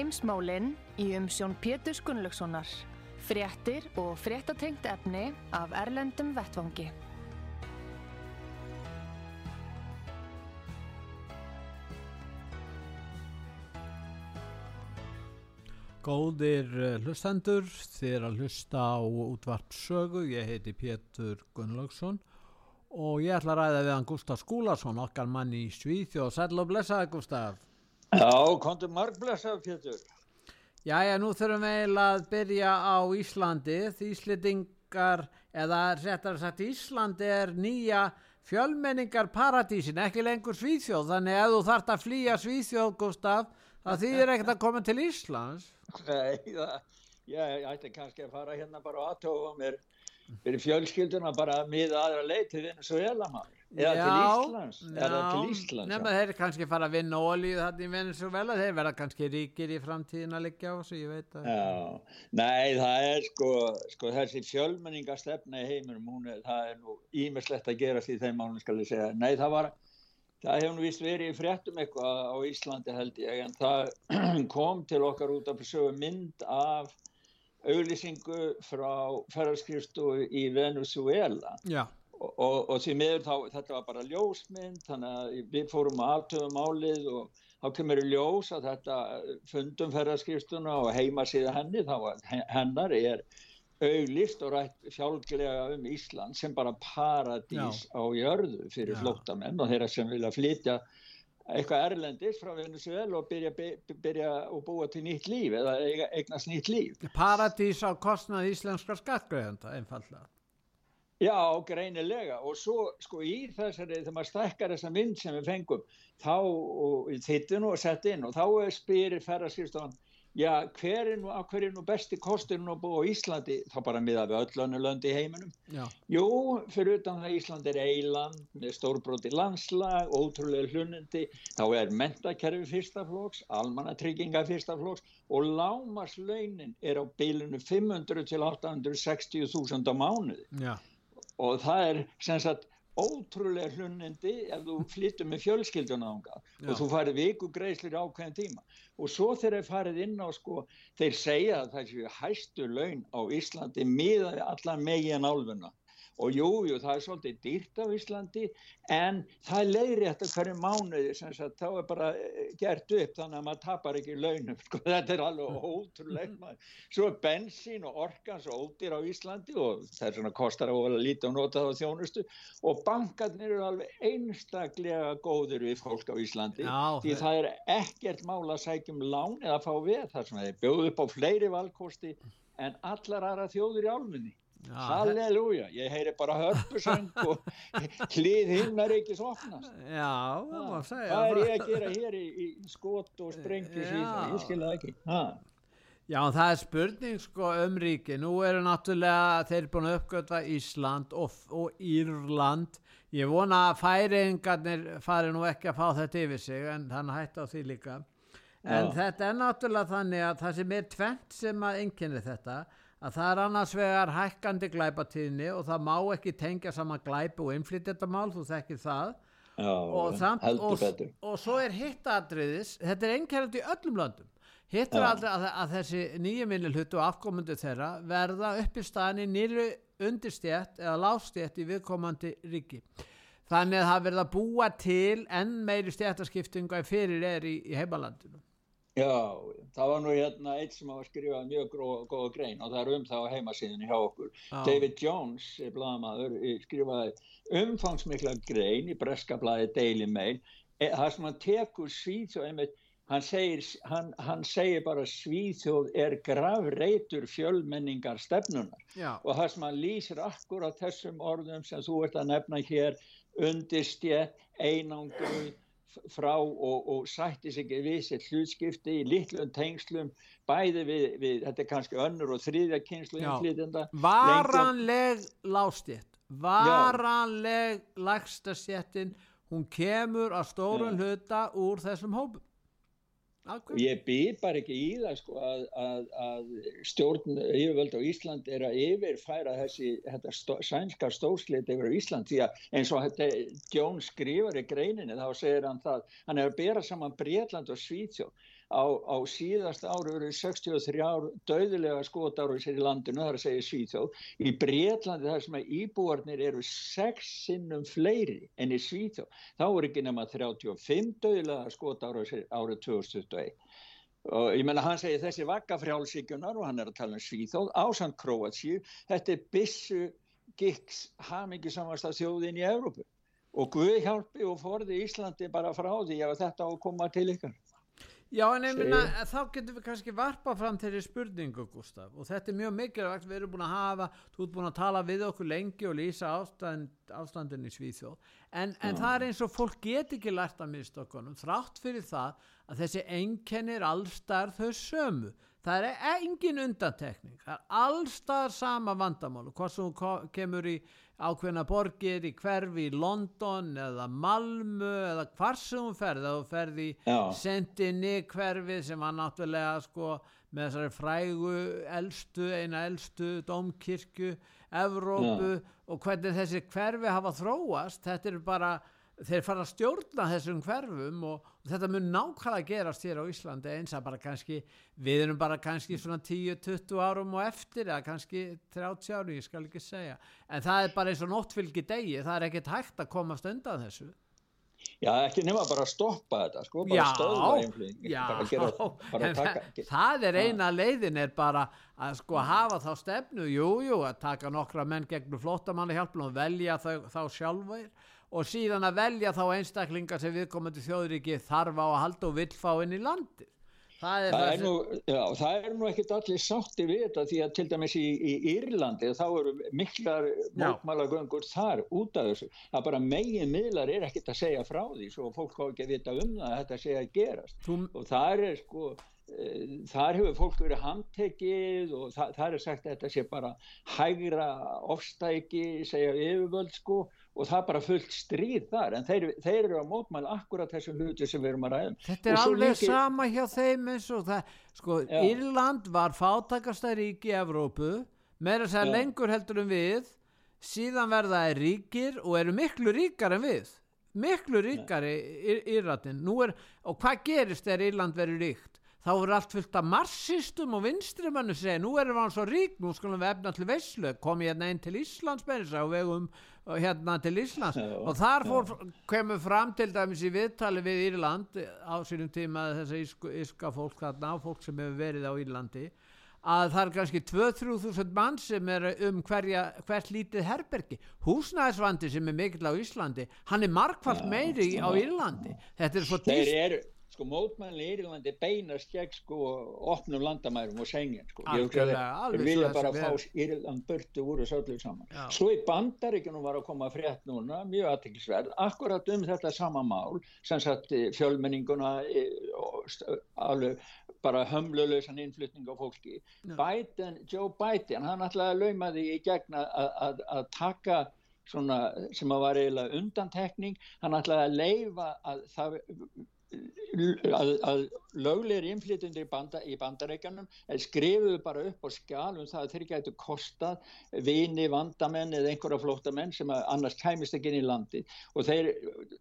Heimsmálinn í umsjón Pétur Gunnlaugssonar. Fréttir og fréttatengt efni af Erlendum Vettvangi. Góðir eh, hlustendur, er að hlusta á útvart sögu, ég heiti Pétur Gunnlaugsson og ég ætla að ræða við hann Gustaf Skúlason, okkar mann í Svíþjóð. Sæl og blessaði Gustaf. Já, kontur marg blessaði Pétur. Jæja, nú þurfum við eiginlega að byrja á Íslandi. Íslendingar, eða réttar sagt Íslandi er nýja fjölmenningar paradísin, ekki lengur Svíþjóð, þannig að þú þart að flýja Svíþjóð Gustaf, það þýðir ekkert að koma til Íslands. Nei, það, ég ætti kannski að fara hérna bara og aðtófa mér fyrir fjölskylduna bara miða aðra leið til Venezuela maður. Eða Já, til Íslands. já, Eða til Íslands. Nefna já. þeir kannski fara að vinna ólíu þarna í Venezuela, þeir verða kannski ríkir í framtíðin að liggja á þessu, ég veit að. Já, nei það er sko, sko þessi fjölmenningastefna í heiminum, hún er, það er nú ímislegt að gerast í þeim málum skal ég segja. Nei það var, það hefur nú vist verið í fréttum eitthvað á Íslandi held ég, en það kom til okkar út af sögu mynd af auglýsingu frá ferðarskristu í Venezuela Já, og, og, því miður þá, þetta var bara ljósmynd, þannig að við fórum að aftöfum málið og þá kemur í ljós að þetta fundum ferðarskriftuna og heimasíða henni, þá var hennar er auglist og rætt fjálglega um Ísland sem bara paradís á jörðu fyrir Já. flóttamenn og þeirra sem vilja flytja eitthvað erlendis frá Venezuela og byrja, byrja og búa til nýtt líf eða eignast nýtt líf. paradís á kostnað íslenskar skattgreðenda, einfallega. Já, greinilega. Og svo sko í þessari þegar maður stækkar þessa mynd sem við fengum þá og þittin og sett inn og þá spyrir ferðarskipstofan já, hver er nú, hver er nú besti kostur nú að búa á Íslandi, þá bara miða við öll önnu lönd í heiminum. Já, Jú, fyrir utan það Ísland er eiland stórbróti landslag, ótrúlega hlunnindi, þá er mentakerfi fyrsta flóks, almannatrygginga fyrsta flóks og lámaslaunin er á bilinu 500 til 860 þúsund á mánuði. Já, og það er sem sagt ótrúlega hlunnindi ef þú flyttur með fjölskylduna ánga og þú farið viku greiðslir í ákveðin tíma. Og svo þeir farið inn á sko, þeir segja að það séu hæstu laun á Íslandi miðaði allan megin álfuna og jú, jú, það er svolítið dýrt á Íslandi en það er leiðrétt að hverju mánuði sem sagt, þá er bara eh, gert upp þannig að maður tapar ekki launum sko, þetta er alveg ótrúlega maður. svo er bensín og orkan svo ódýr á Íslandi og það er svona kostar að lítið og nota það á þjónustu. Og bankarnir eru alveg einstaklega góðir við fólk á Íslandi Já, því það er ekkert mála að sækja um lán eða fá við þar sem þeir bjóðu upp á fleiri valkosti en allar aðra þjóður í álmunni já, Halleluja, ég heyri bara hörpusöng og hlið himnar ekki sopnast. já, það. Hvað er ég að gera hér í, í skot og sprengju síðan? Ég skil það ekki. Ha. Já, það er spurning sko um ríki. Nú eru náttúrulega þeir búin að uppgötva Ísland og, og Írland. Ég vona að færingarnir fari nú ekki að fá þetta yfir sig en þannig hætti á því líka. En Já. þetta er náttúrulega þannig að það sem er tvent sem að einkenni þetta að það er annars vegar hækkandi glæpatíðni og það má ekki tengja saman glæpi og innflytjandamál, þú þekkir það. Já, og, samt, og, og svo er hitt atriðis þetta er einkennandi í öllum löndum. Hitt er Já. aldrei að, að þessi nýju minni hlutu og afkomundu þeirra verða upp í staðan í nýru undirstjætt eða lástjætt í viðkomandi ríki. Þannig að það verða búa til enn meiri stjættaskiptingu en fyrir er í, í heimalandinu Já, það var nú hérna eitt sem hafa skrifað mjög gró- góða grein og það er um það á heimasíðinu hjá okkur. Já. David Jones, blaðamaður, skrifaði umfangsmikla grein í breska blaði Daily Mail, e, það sem hann tekur og einmitt, hann segir, hann, hann segir bara Svíþjóð er gravreitur fjölmenningar stefnunar Já, og það sem hann lýsir akkur á þessum orðum sem þú ert að nefna hér undirstjætt, einangruð frá og, og sætti sig við sér hlutskipti í litlum tengslum bæði við, við þetta er kannski önnur og þriðja kynslu varanleg lástjétt varanleg lægstastjéttin hún kemur að stórun Já. hluta úr þessum hópum og ég býð bara ekki í það sko að, að, að stjórn yfirvöld á Ísland er að yfirfæra þessi stó, sænska stórslit yfir á Ísland. Því að eins og þetta Jón skrifar í greininni þá segir hann það hann er að bera saman Breitland og Svíþjóð á, á síðast ári eru 63 ár döðilega skotar í sér í landinu, það er að segja Svíþjóð. Í Breitlandi þar sem að íbúarnir eru sex sinnum fleiri enn í Svíþjóð, þá er ekki nema 35 döðilega skotar árið 2021 og ég menna hann segir þessi vakka frjálsíkunar og hann er að tala um Svíþjóð ásand Króatsíu, þetta er bissu gigs hamingi samast að þjóðin í Evrópu. Og Guð hjálpi og forði Íslandi bara frá því ef þetta á að koma til ykkar Já, en ég minna, þá getum við kannski varpa fram þeirri spurningu, Gustaf, og þetta er mjög mikilvægt, við erum búin að hafa, þú ert búin að tala við okkur lengi og lýsa ástand, ástandin í Svíþjóð, en, en það er eins og fólk get ekki lært að mistokkunum, þrátt fyrir það að þessi einkennir allstar þau sömu. Það er engin undantekning, það er allstar sama vandamálu, hvað sem þú kemur í ákveðna borgir í hverfi í London eða Malmö eða hvar sem hún ferði þá ferði í Sentinni hverfið sem var náttúrulega sko með þessari frægu elstu, eina elstu domkirkju Evrópu Já. og hvernig þessi hverfi hafa þróast. Þetta er bara þeir fara að stjórna þessum hverfum og, þetta mun nákvæmlega gerast hér á Íslandi eins að bara kannski við erum bara kannski svona 10-20 árum og eftir eða kannski 30 árum, ég skal ekki segja. En það er bara eins og nóttfylgi degi það er ekkert hægt að komast undan þessu. Já, ekki nema bara að stoppa þetta sko, bara en taka, það er eina leiðin er bara að sko hafa þá stefnu, jújú, jú, að taka nokkra menn gegnum flottamannahjálpun og velja þá, þá sjálfur og síðan að velja þá einstaklingar sem viðkomandi þjóðriki þarf á að halda og vill fá inn í landi það er, það það er, nú, já, það er nú ekkit allir sátti við þetta því að til dæmis í, í Írlandi þá eru miklar mókmálagöngur þar út af þessu. Það bara megin miðlar er ekkit að segja frá því svo fólk á ekki að vita um það að þetta segja að gerast. Þú... og það er sko þar hefur fólk verið handtekið og það, það er sagt að þetta sé bara hægra ofstæki segja yfirvöld sko og það er bara fullt stríð þar en þeir, þeir eru að mótmæla akkurat þessum hluti sem við erum að ræða Þetta er alveg líki... sama hjá þeim eins og það sko, Já. Írland var fátakasta ríki í Evrópu meira að segja lengur heldur en við. Síðan verða er ríkir og eru miklu ríkar en við. Miklu ríkari Írlandin og hvað gerist þegar Írland verður ríkt? Þá er allt fullt af marxistum og vinstrimannu segja, nú erum við hann svo rík nú skulum við efna til Veislu. Kom ég hérna einn til Íslands og vegum hérna til Íslands. Já, og þar fór, kemur fram til dæmis í viðtali við Írland á sínum tíma þess að íska fólk þarna, fólk sem hefur verið á Írlandi að það er kannski 2-3 mann sem er um hverja, hvert lítið herbergi. Húsnæðisvandi sem er mikill á Íslandi hann er markvallt meiri á Írlandi. Þetta er svo dýst sko mótmælni í Írlandi beinast gegn sko opnum landamærum og sengja sko. Við vilja bara fá Írland börtu úr þessu öllu saman. Já. Svo í bandaríkunum var að koma frétt núna, mjög aðtiklisverð, akkurat um þetta sama mál, sem sagt eh, fjölmenninguna, eh, alveg bara hömluleysan innflytning á fólki. Biden, Joe Biden, hann ætlaði að lauma því í gegna að taka svona sem að var eiginlega undantekning, hann ætlaði að leifa að það að, að löglegir innflytjendur í, banda, í bandarækjanum skrifuðu bara upp á skjálum það að þeir gætu kostað vini, vandamenn eða einhverja flóttamenn sem annars kæmist ekki inn í landi og þeir,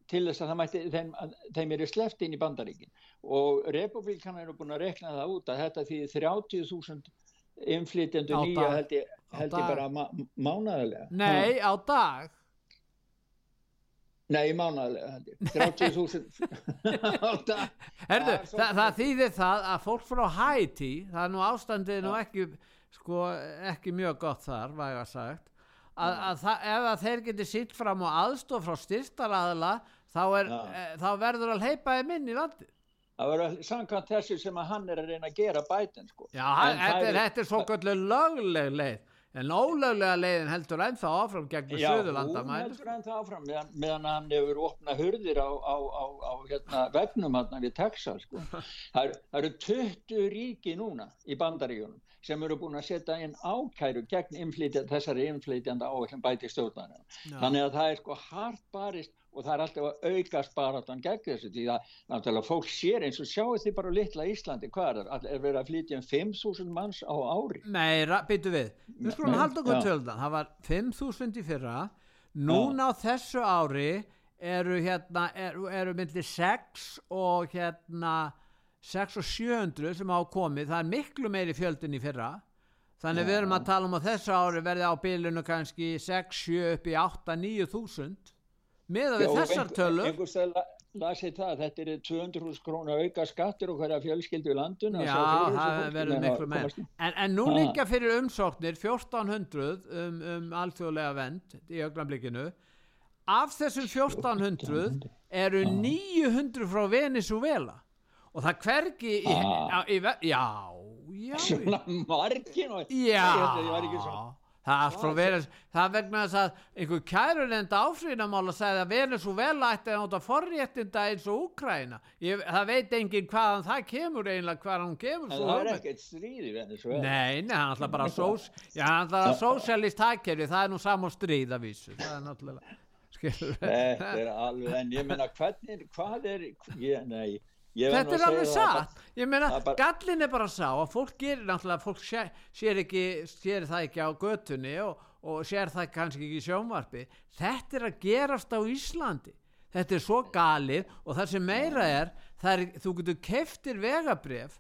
til þess að það mætti þeim, þeim eru sleft inn í bandaríkin. Og republikanar eru búin að rekna það út að þetta því 30.000 innflytjendur nýja held ég, held ég bara mánaðarlega. Nei, á dag Nei, mánaðilega 30.000 Herðu, það, það þýðir það að fólk frá Haiti það er nú ástandið nú ekki sko, ekki mjög gott þar væga sagt að, að það, ef að þeir geti sitt fram og aðstof frá styrstaraðla þá, e, þá verður að heipa þeim inn í landi það var samkvæmt þessu sem að hann er að reyna að gera bætin sko. Já, þetta er, er svo kvöldur lögleg leið En ólöglega leiðin heldur ennþá áfram gegn hún heldur ennþá áfram meðan, meðan hann hefur opnað hurðir á, á, á, á hérna, vegnum hann við Texas. Sko. Það, eru 20 ríki núna í bandaríunum sem eru búin að setja inn ákæru gegn inflytja, þessari inflytjanda áherslu bæti stjórnarinn. Þannig að það er sko hart barist og það er alltaf að auka sparatan gegn þessu því að náttúrulega fólk sér eins og sjáu því bara litla Íslandi hvað er er verið að flytja um 5.000 manns á ári? Nei, byttu við, við skulum halda okkur töldan það var 5.000 í fyrra. Núna á þessu ári eru hérna eru, eru myndið 6 og hérna 6 og 700 sem á komið. Það er miklu meiri fjöldin í fyrra. Þannig Já. við erum að tala um að þessu ári verði á bílunu kannski 6, 7 upp í 8, 9 þúsund með að við þessar tölur einhverstað lasið það þetta er 200.000 krónu auka skattur og hverja fjölskyldu í landun já, það verður miklu með en, en nú líka fyrir umsóknir 1400 um, um alþjóðlega vend í augnablikinu. Af þessum 1400 eru 900 frá Venezuela og það hvergi í, ah. í, já, já. Svona margin já, já það er allt frá Venus. það vegna þess að einhver kærulenda áfríðamála segði að Venezuela ætti að nota forréttinda eins og Úkræna Ég, það veit enginn hvaðan það kemur eiginlega hvaðan hún kemur en það er ekkert stríð í Venezuela nei, nei, hann ætla bara sós, já, hann ætla að sósjalist hækjari það er nú saman stríð að vísu. Það er náttúrulega þetta er alveg, en ég menna hvernig, hvað er ég, nei þetta er alveg satt. Ég meina bara... gallin er bara sá að fólk gerir náttúrulega fólk sér, sér, ekki, sér það ekki á götunni og, og sér það kannski ekki í sjónvarpi. Þetta er að gerast á Íslandi. Þetta er svo galið og það sem meira er, er þú getur keftir vegabref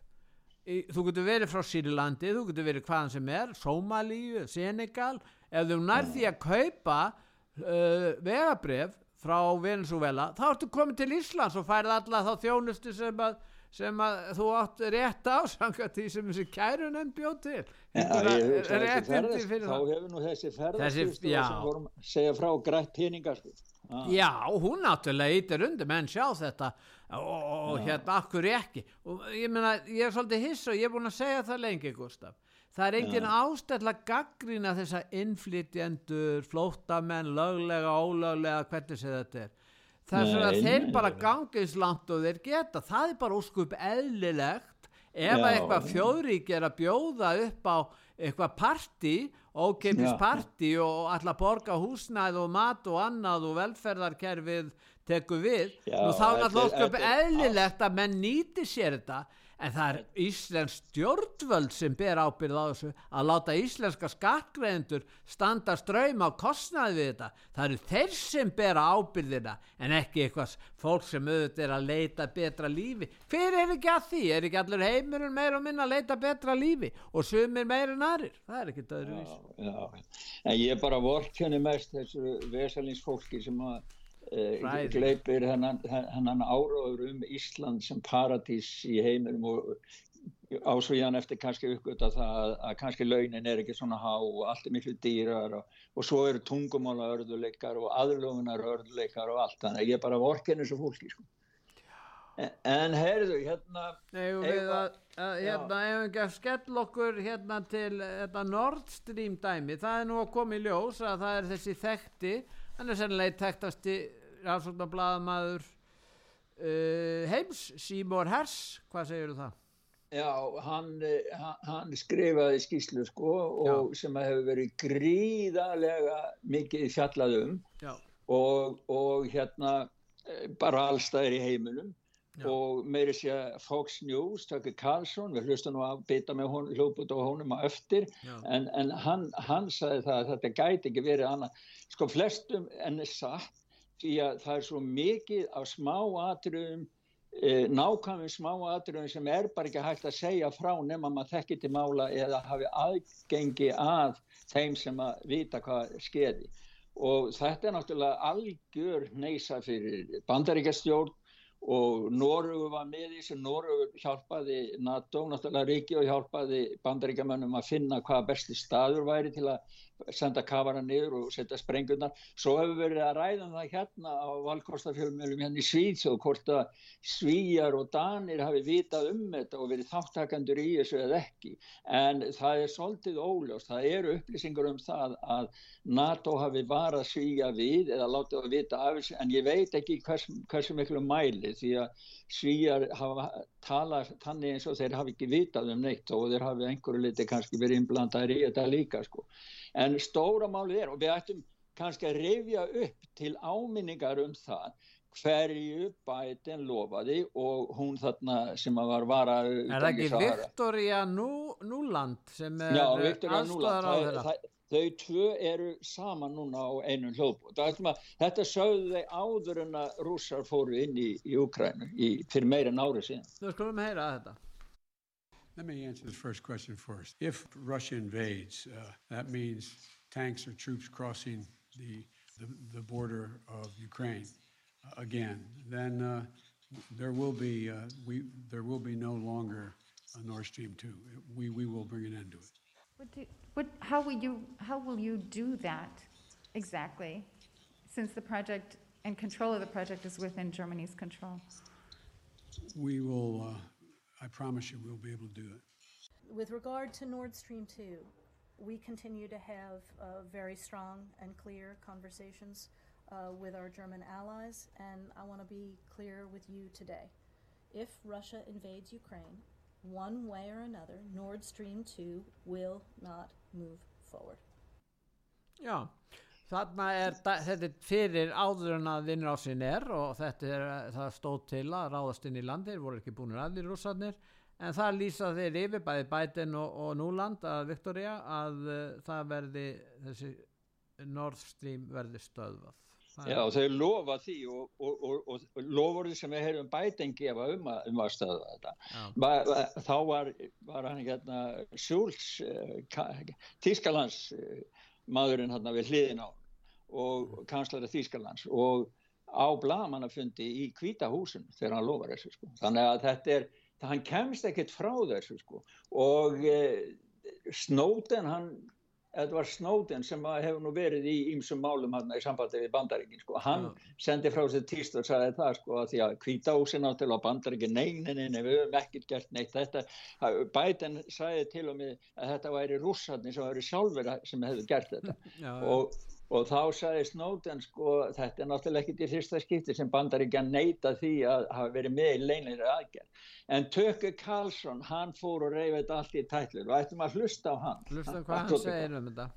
þú getur verið frá Sýrlandi þú getur verið hvaðan sem er, Somalíu Senegal, ef þú nærði að kaupa uh, vegabref frá Venezuela þá ertu komið til Íslands og færið alla þá þjónustu sem að, sem að þú átt rétt á sanga því sem þessi kærunum bjóð til. Ja, ég, ferðast, þá hefur nú þessi ferðast sem vorum segja frá grætt peninga sko. ah. já, hún náttúrulega ítir undir menn sjá þetta. Og, og hérna akkur ekki? Og ég meina, ég er svolítið hiss og ég er búin að segja það lengi Gustaf það er engin ja. ástæðla gaggrína þessa innflytjendur, flóttamenn löglega, ólöglega, hvernig sé þetta er. Svona að þeir bara gangis langt og þeir geta. Það er bara óskup eðlilegt ef að eitthvað fjóðrík er að bjóða upp á eitthvað parti ókeipis parti og alltaf borga húsnæð og mat og annað og velferðarkerfið teku við. Já, og þá er alltaf óskup eðlilegt að menn nýti sér þetta en það er Íslensk stjórnvöld sem ber ábyrð á þessu að láta íslenska skattgreðendur standa ströym á kostnaði við þetta. Það eru þeir sem ber ábyrðina en ekki eitthvað fólk sem auðvitað er að leita betra lífi. Hver er ekki að því, er ekki allir heimurinn meira og minna að leita betra lífi? Og sumir meira en aðrir, það er ekki öðru vís en ég er bara vorkjani mest þessu vesalinsfólki sem að gleipir hennan, hennan áraður um Ísland sem paradís í heiminum og ásvíðan eftir kannski uppgötta það að, að kannski launin er ekki svona há og allt er miklu dýrar og, og svo eru tungumála örðuleikar og aðlugunar örðuleikar og allt. Þannig að ég bara vorkin þessu fólki sko. en, en heyrðu hérna Eða við að, að hérna ef ekki að skell okkur hérna til þetta Nord Stream dæmi? Það er nú að koma í ljós að það er þessi þekti hann er sennilega í tektasti rannsóknarbladamæður uh, heims, Seymour Hers hvað segir þú það? Já, hann, hann, hann skrifaði skýslu sko og Já. sem hefur verið gríðarlega mikið fjallað um og, og hérna eh, bara allstæðir í heiminum Já. og meiri sé Fox News, Tucker Carlson, við hlustum nú að bytta með hún, hljóput og honum að eftir en, en hann, hann sagði það að þetta gæti ekki verið annað sko flestum enn er satt því að það er svo mikið af smá atriðum e, nákvæmum smá atriðum sem er bara ekki hægt að segja frá nema maður þekkir til mála eða hafi aðgengi að þeim sem að vita hvað skeiði og þetta er náttúrulega algjör neysa fyrir bandaríkastjórn og Norrögu var með því sem Norrögu hjálpaði NATO, náttúrulega ríki og hjálpaði bandaríkjamönnum að finna hvaða besti staður væri til að senda kavara niður og setja sprengunar. Svo hefur verið að ræða um það hérna á valkostafjölumölum hérna í Svíðsjóð hvort að Svíjar og Danir hafi vitað um þetta og verið þáttakandur í þessu eða ekki. En það er svolítið óljóst. Það eru upplýsingar um það að NATO hafi varað Svíja við eða látið að vita af þessu en ég veit ekki hvers, hversu miklu mæli því að Svíjar hafa talað þannig eins og þeir hafi ekki vitað um neitt og þeir hafi einhverju liti kannski verið í þetta líka sko en stóra málið er og við ættum kannski að rifja upp til áminningar um það hverju bætin lofaði og hún þarna sem að var vara Er það ekki Viktoria Núland sem er aðstæðar á þeirra? Þau tvö eru saman núna á einu hljóðbútt. Þetta sögðu þeir áður en að rússar fóru inn í, í Ukrænu fyrir meira en árið síðan. Þú skulum heyra þetta. Let me answer the first question first. If Russia invades, uh, that means tanks or troops crossing the, the, the border of Ukraine uh, again, then uh, there will be uh, we there will be no longer a Nord Stream two. We we will bring an end to it. What do, what, how will you how will you do that exactly, since the project and control of the project is within Germany's control? We will. I promise you we'll be able to do it. With regard to Nord Stream 2, we continue to have uh, very strong and clear conversations uh, with our German allies, and I want to be clear with you today. If Russia invades Ukraine, one way or another, Nord Stream 2 will not move forward. Já, þarna er þetta er fyrir áður en að innrásin er og þetta er, það stóð til að ráðast inn í landir, voru ekki búin allir rússarnir, en það lýsa þeir yfir bæði Biden og, og Núland að Victoria að uh, það verði þessi Nord Stream verði stöðvað. Það Já, þau lofa því og, og, og, og lofurði sem við hefum Biden gefa um að, um að stöða þetta. Ba, ba, þá var, var hann hérna Schulz, uh, Tískalands uh, maðurinn hérna við hliðin á og kanslari Þýskalands og á blagamannafundi í kvítahúsun þegar hann lofar þessu sko. Þannig að þetta er, hann kemst ekkert frá þessu sko og eh, Snóten hann Edvard Snowden sem hefur nú verið í ýmsum málum hann í sambandi við bandaríkin sko. hann ja. sendi frá sér týst og sagði það sko að því að kvításin átil á bandaríkin neinin, við höfum ekkert gert neitt þetta, Biden sagði til og með að þetta væri rússarnir sem væri sjálfur sem hefðu gert þetta ja, og og þá sagði Snowden sko þetta er náttúrulega ekkit í fyrsta skipti sem bandaríkjan neyta því að hafa verið með í leinleiri aðgerð en Tökkur Karlsson hann fór og reyði þetta allt í tætlur og ættum að hlusta á hann hlusta hvað hann segir um þetta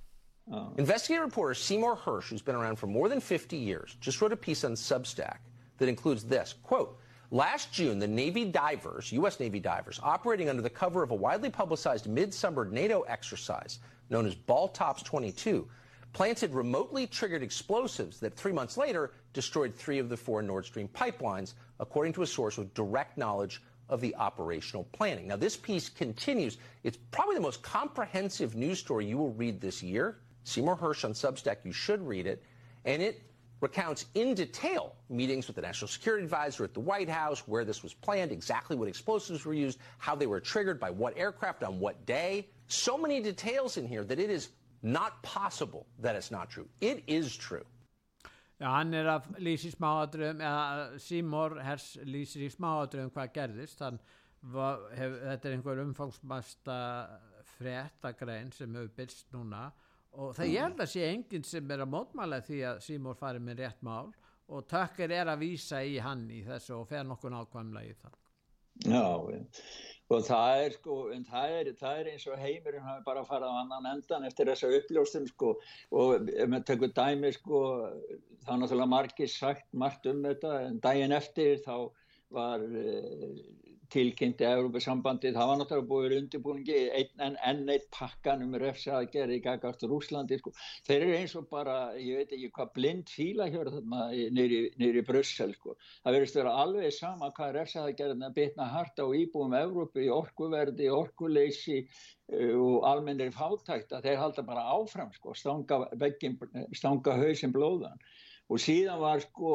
oh. Investigative reporter Seymour Hersh who's been around for more than 50 years just wrote a piece on Substack that includes this quote Last June, the Navy divers, U.S. Navy divers, operating under the cover of a widely publicized midsummer NATO exercise known as Baltops 22, planted remotely triggered explosives that three months later destroyed three of the four Nord Stream pipelines, according to a source with direct knowledge of the operational planning. Now, this piece continues. It's probably the most comprehensive news story you will read this year. Seymour Hirsch on Substack, you should read it. And it recounts in detail meetings with the National Security Advisor at the White House, where this was planned, exactly what explosives were used, how they were triggered, by what aircraft, on what day. So many details in here that it is not possible that it's not true. It is true. Já, hann er að lýsa í smáadröðum, eða Seymour Hers lýsir í smáadröðum hvað gerðist, þann hef, þetta er einhver umfangsmasta fréttagrein sem hefur byrst núna og það mm. ég held að sé enginn sem er að mótmála því að Seymour fari með rétt mál og tökkir er að vísa í hann í þessu og fer nokkur nákvæmlega í það. Já, og það er sko, en það er, það er eins og heimurinn hafi bara farað á annan endan eftir þessa uppljóstum sko og ef maður tekur dæmi sko þá náttúrulega margir sagt margt um þetta en daginn eftir þá var uh, tilkynnti Európa-sambandið, það var náttúrulega búið undirbúningi enn en eitt pakkan um refsaðgerði í gagast Rúslandi sko. þeir eru eins og bara, ég veit ekki hvað blind fíla hér þarna nýri Brussel sko. það verðist vera alveg sama hvað refsaðgerðin að bitna harta á íbúum Európu í orkuverdi, orkuleysi og almennir fátækt að þeir halda bara áfram sko, stanga, stanga hausin blóðan og síðan var sko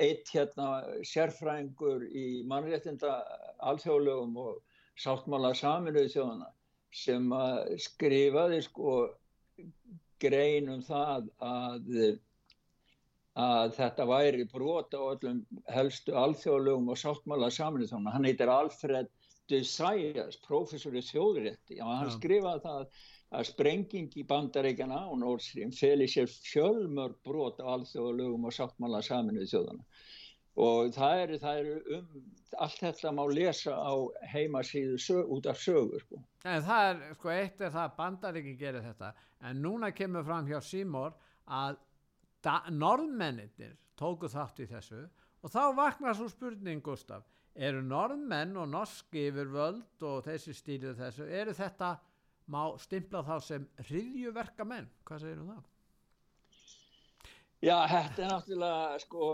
eitt hérna sérfræðingur í mannréttinda alþjóðlegum og sáttmála saminuði þjóðana sem skrifaði sko grein um það að, að þetta væri brota á öllum helstu alþjóðlegum og sáttmála saminuði þjóðana. Hann heitir Alfred de Sayas, professor í þjóðrétti. Já, hann skrifaði það að sprenging í bandaríkjana á Nord Stream feli sér fjölmörg brot á alþjóðalögum og sáttmála saminuð þjóðana og það eru, það eru um allt þetta má lesa á heimasíðu sög, út af sögur sko. En það er, sko, eitt er það að bandaríki gerir þetta, en núna kemur fram hjá Seymour að norðmennir tóku þátt í þessu og þá vaknar svo spurning Gustaf, eru norðmenn og norski yfirvöld og þessi stílið þessu, eru þetta má stimpla þá sem hriðjuverka menn, hvað segir þú það? Já, þetta er náttúrulega sko,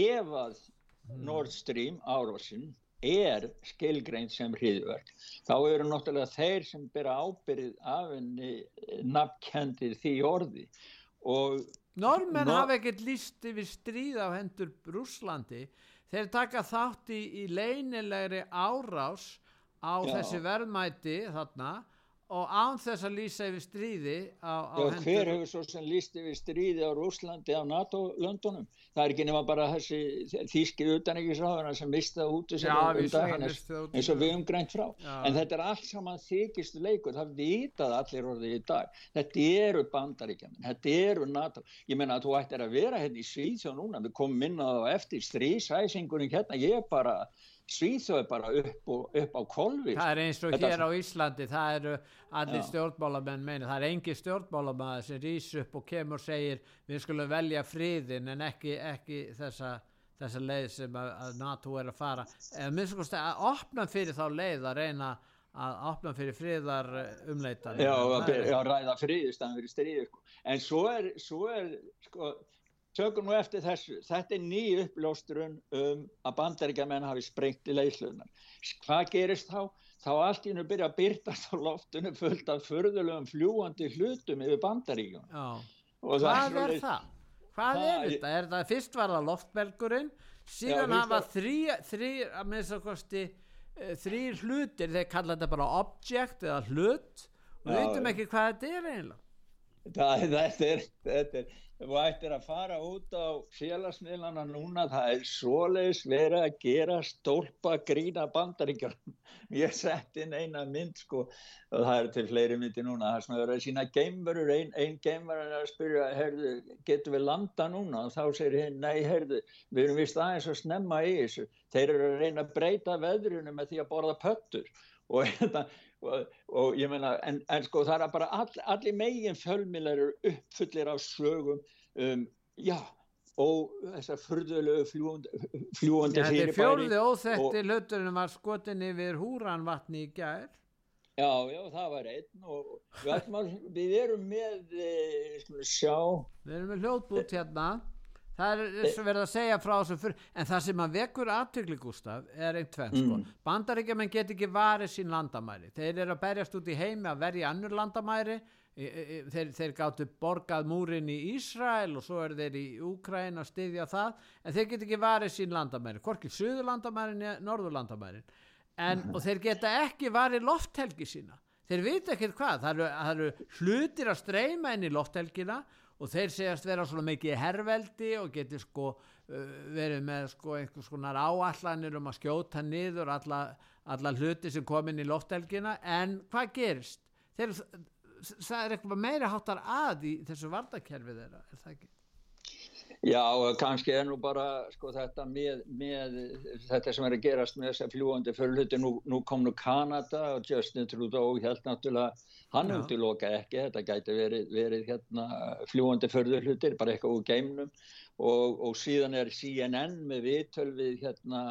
ef að mm. Nord Stream árásin er skilgreint sem hriðverk þá eru náttúrulega þeir sem byrja ábyrðið af henni nafnkendið því orði og Normenn no hafa ekkert líst yfir stríð á hendur Rúslandi þeir taka þátt í, í leinilegri árás á Já. þessi verðmæti þarna og án þess að lýsa yfir stríði á, á Já, hendur. Hver hefur svo sem lýst yfir stríði á Rúslandi á NATO-löndunum? Það er ekki nema bara þessi þýskið utanækisráðuna sem mistaði út þessi um daginn eins og við um grænt frá. Já. En þetta er allt saman þykistu leikur, það vitað allir orðið í dag. Þetta eru bandaríkjaman, þetta eru NATO. Ég menna að þú ættir að vera hérna í Svíðsjó núna, við komum minnaðu á eftir strísæsingurinn hérna, ég bara Svíþjóð bara upp, og, upp á kolvi það er eins og Þetta hér á Íslandi það eru allir stjórnmálamenn meina, það er engi stjórnmálamæður sem rýs upp og kemur og segir við skulum velja friðin en ekki, ekki þessa, þessa leið sem að, að NATO er að fara. Eða minnst og kosti að opna fyrir þá leið að reyna að opna fyrir friðar umleitan Já, að, já ræða friðist en sko. en svo er, svo er sko tökum nú eftir þessu, þetta er ný upplóstrun um að bandaríkjaman hafi sprengt í leyslunar. Hvað gerist þá? Þá allt í hennu byrja að byrtast á loftunum fullt af förðulegum fljúandi hlutum yfir bandaríkjum. Hvað er, er það? Hvað er þetta? Er það fyrst var það loftbelgurinn, síðan já, hafa þrý, þrý, að þess að kosti, eh, þrýr hlutir, þeir kalla þetta bara object eða hlut og við veitum ekki hvað þetta er eiginlega. Það, þetta er, þetta er þú ættir að fara út á félagsmiðlana núna, það er svoleiðis verið að gera stólpa grína bandaríkjar ég sett inn eina mynd sko og það er til fleiri myndi núna. Það er svona að sína geimverur einn ein geimverur er að spyrja, heyrðu, getur við landa núna? Og þá segir hinn, nei, heyrðu við erum vist aðeins að snemma í þessu. Þeir eru að reyna að breyta veðrunu með því að borða pöttur. Og þetta og, og ég meina, en, en sko það er bara all, allir megin fjölmilar eru uppfullir af sögum um, já, og þessar fyrðulegu fljúandi. Þetta er fjólði óþekti hluturinn var skotin yfir húranvatni í gær. Já, já, það var einn og við, við erum með, eh, sjá. Við erum með hljóðbút hérna það er eins og verið að segja frá þessu fyrir en það sem að vekur aðtökli Gustaf er einn tvenn sko, mm. bandaríkjaman get ekki varið sín landamæri. Þeir eru að berjast út í heimi að verja annur landamæri. Þeir, þeir gáttu borgað múrin í Ísrael og svo eru þeir í Úkræn að styðja það. En þeir get ekki varið sín landamæri hvorki söðurlandamærin eða norðurlandamærin. En, mm. og þeir geta ekki varið lofthelgi sína. Þeir vita ekkert hvað. Það eru, það eru hlutir að streyma inn í lofthelgina og þeir segjast vera svona mikið herrveldi og getur sko uh, verið með sko einhvers konar áallanir um að skjóta niður alla, alla hluti sem kom inn í loftelgina en hvað gerist? Þeir, það er eitthvað meira háttar að í þessu vardakerfi þeirra, er það ekki? Já, kannski er nú bara sko, þetta með, með þetta sem er að gerast með þess að fljúandi förluti, nú, nú kom nú Kanada og Justin Trudeau held náttúrulega, hann útiloka ekki, þetta gæti verið, verið hérna, fljúandi förlutir, bara eitthvað úr geimnum. Og, og síðan er CNN með viðtölvið hérna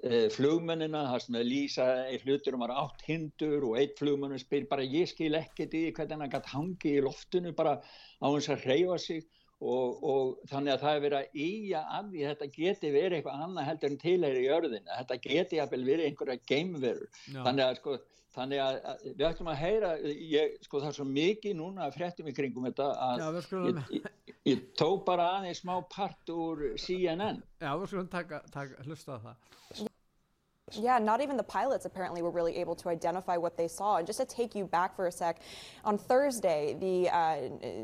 e, flugmennina, það sem er lýsa einn hlutur um að átt hindur og einn flugmennu spyr bara ég skil ekkert í hvernig hann gæti hangi í loftinu bara á hans að reyfa sig Og, og þannig að það er verið að íja af því að þetta geti verið eitthvað annað heldur en tilhæri í örðina, þetta geti að verið einhverja geimverur þannig að, sko, þannig að, við ætlum að heyra ég, sko það er svo mikið núna að fréttum í kringum þetta að Já, skulum, ég, Ég tók bara aðeins smá part úr CNN. Já, við skulum taka, taka, hlusta það. Yeah, not even the pilots apparently were really able to identify what they saw. And just to take you back for a sec, on Thursday, the uh,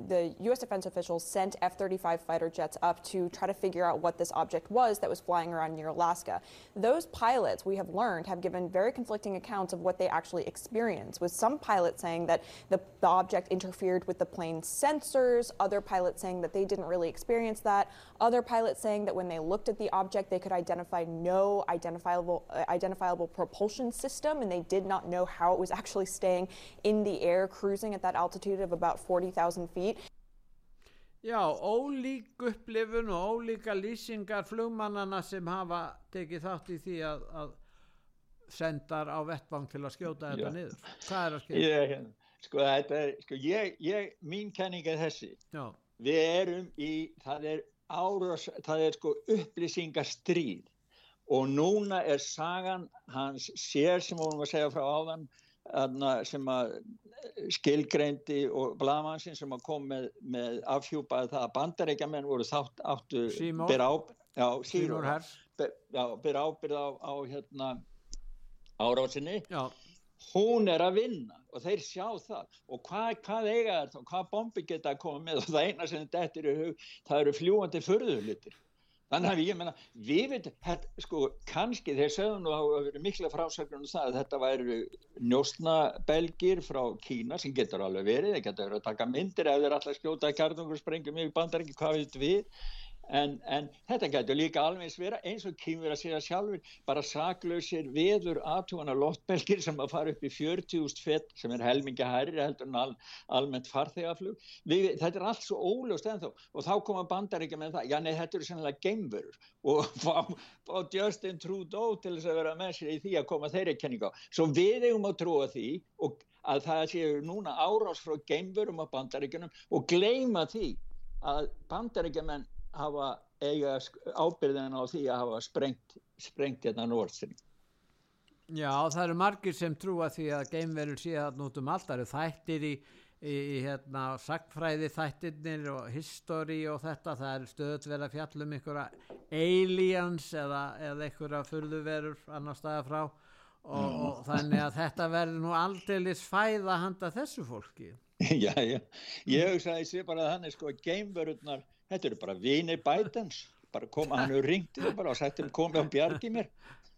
the U.S. defense officials sent F-35 fighter jets up to try to figure out what this object was that was flying around near Alaska. Those pilots, we have learned, have given very conflicting accounts of what they actually experienced. With some pilots saying that the, the object interfered with the plane's sensors, other pilots saying that they didn't really experience that, other pilots saying that when they looked at the object, they could identify no identifiable. Uh, identifiable propulsion system, and they did not know how it was actually staying in the air, cruising at that altitude of about 40,000 feet. Já, ólík upplifun og ólíka lýsingar flugmannana sem hafa tekið þátt í því að, að sendar á vettvang til að skjóta þetta Já. niður. Hvað er að skilja? Ég, hérna, sko, þetta er, sko, ég, ég, mín kenning er þessi. Já, Við erum í, það er árás, það er sko upplýsingastríð og núna er sagan hans sér sem vorum að segja frá áðan sem að skilgreindi og blamansinn sem að kom með, með afhjúpaði það að bandarækjamenn voru þátt áttu Seymour. ber á, já, Seymour Seymour, Hersh. ber, já, ber ábyrð á, á hérna árásinni. Hún er að vinna og þeir sjá það. Og hvað, hvað eiga þetta og hvað bombi geta að koma með? Og það eina sem þetta er í hug það eru fljúandi förðuhlutir þannig að ég menna, við veit þetta, sko, kannski þeir sögðu nú að hafa verið mikla frásagnum um það að þetta væru njóstnabelgir frá Kína sem getur alveg verið, þeir getur verið að taka myndir ef þeir alltaf skjóta kjartungur sprengjum yfir bandar ekki hvað veit við En, en þetta getur líka alveg vera eins og kýmur að segja sjálfur bara saklausir veður aðtúana loftbelgir sem að fara upp í 40.000 fett sem er helmingi hærri heldur en al, almennt farþegaflug. Þetta er allt svo óljóst ennþá. Og þá koma bandar ekki með það já nei þetta eru sennilega geimverur. Og fá, fá Justin Trudeau til þess að vera með sér í því að koma þeirri kenning á. Svo við eigum að trúa því og að það séu núna árás frá geimverum á bandaríkjunum og gleyma því að bandaríkjumenn hafa eiga ábyrðin á því að hafa sprengt, sprengt hérna Nord Stream. já, það eru margir sem trúa því að geimverur sé að út um allt, það eru þættir í, í, í hérna, sagfræði þættirnir og history og þetta, það er stöðut verið að fjallum einhverja aliens eða, eða einhverja furðuverur annar staða frá. Og, og þannig að þetta verður nú aldeilis fæða handa þessu fólki. já, já, ég hugsaði sé bara að þannig sko að geimverurnar, þetta eru bara vinir Bidens, bara koma hann og ringti þau bara og sættum komið og bjargi mér.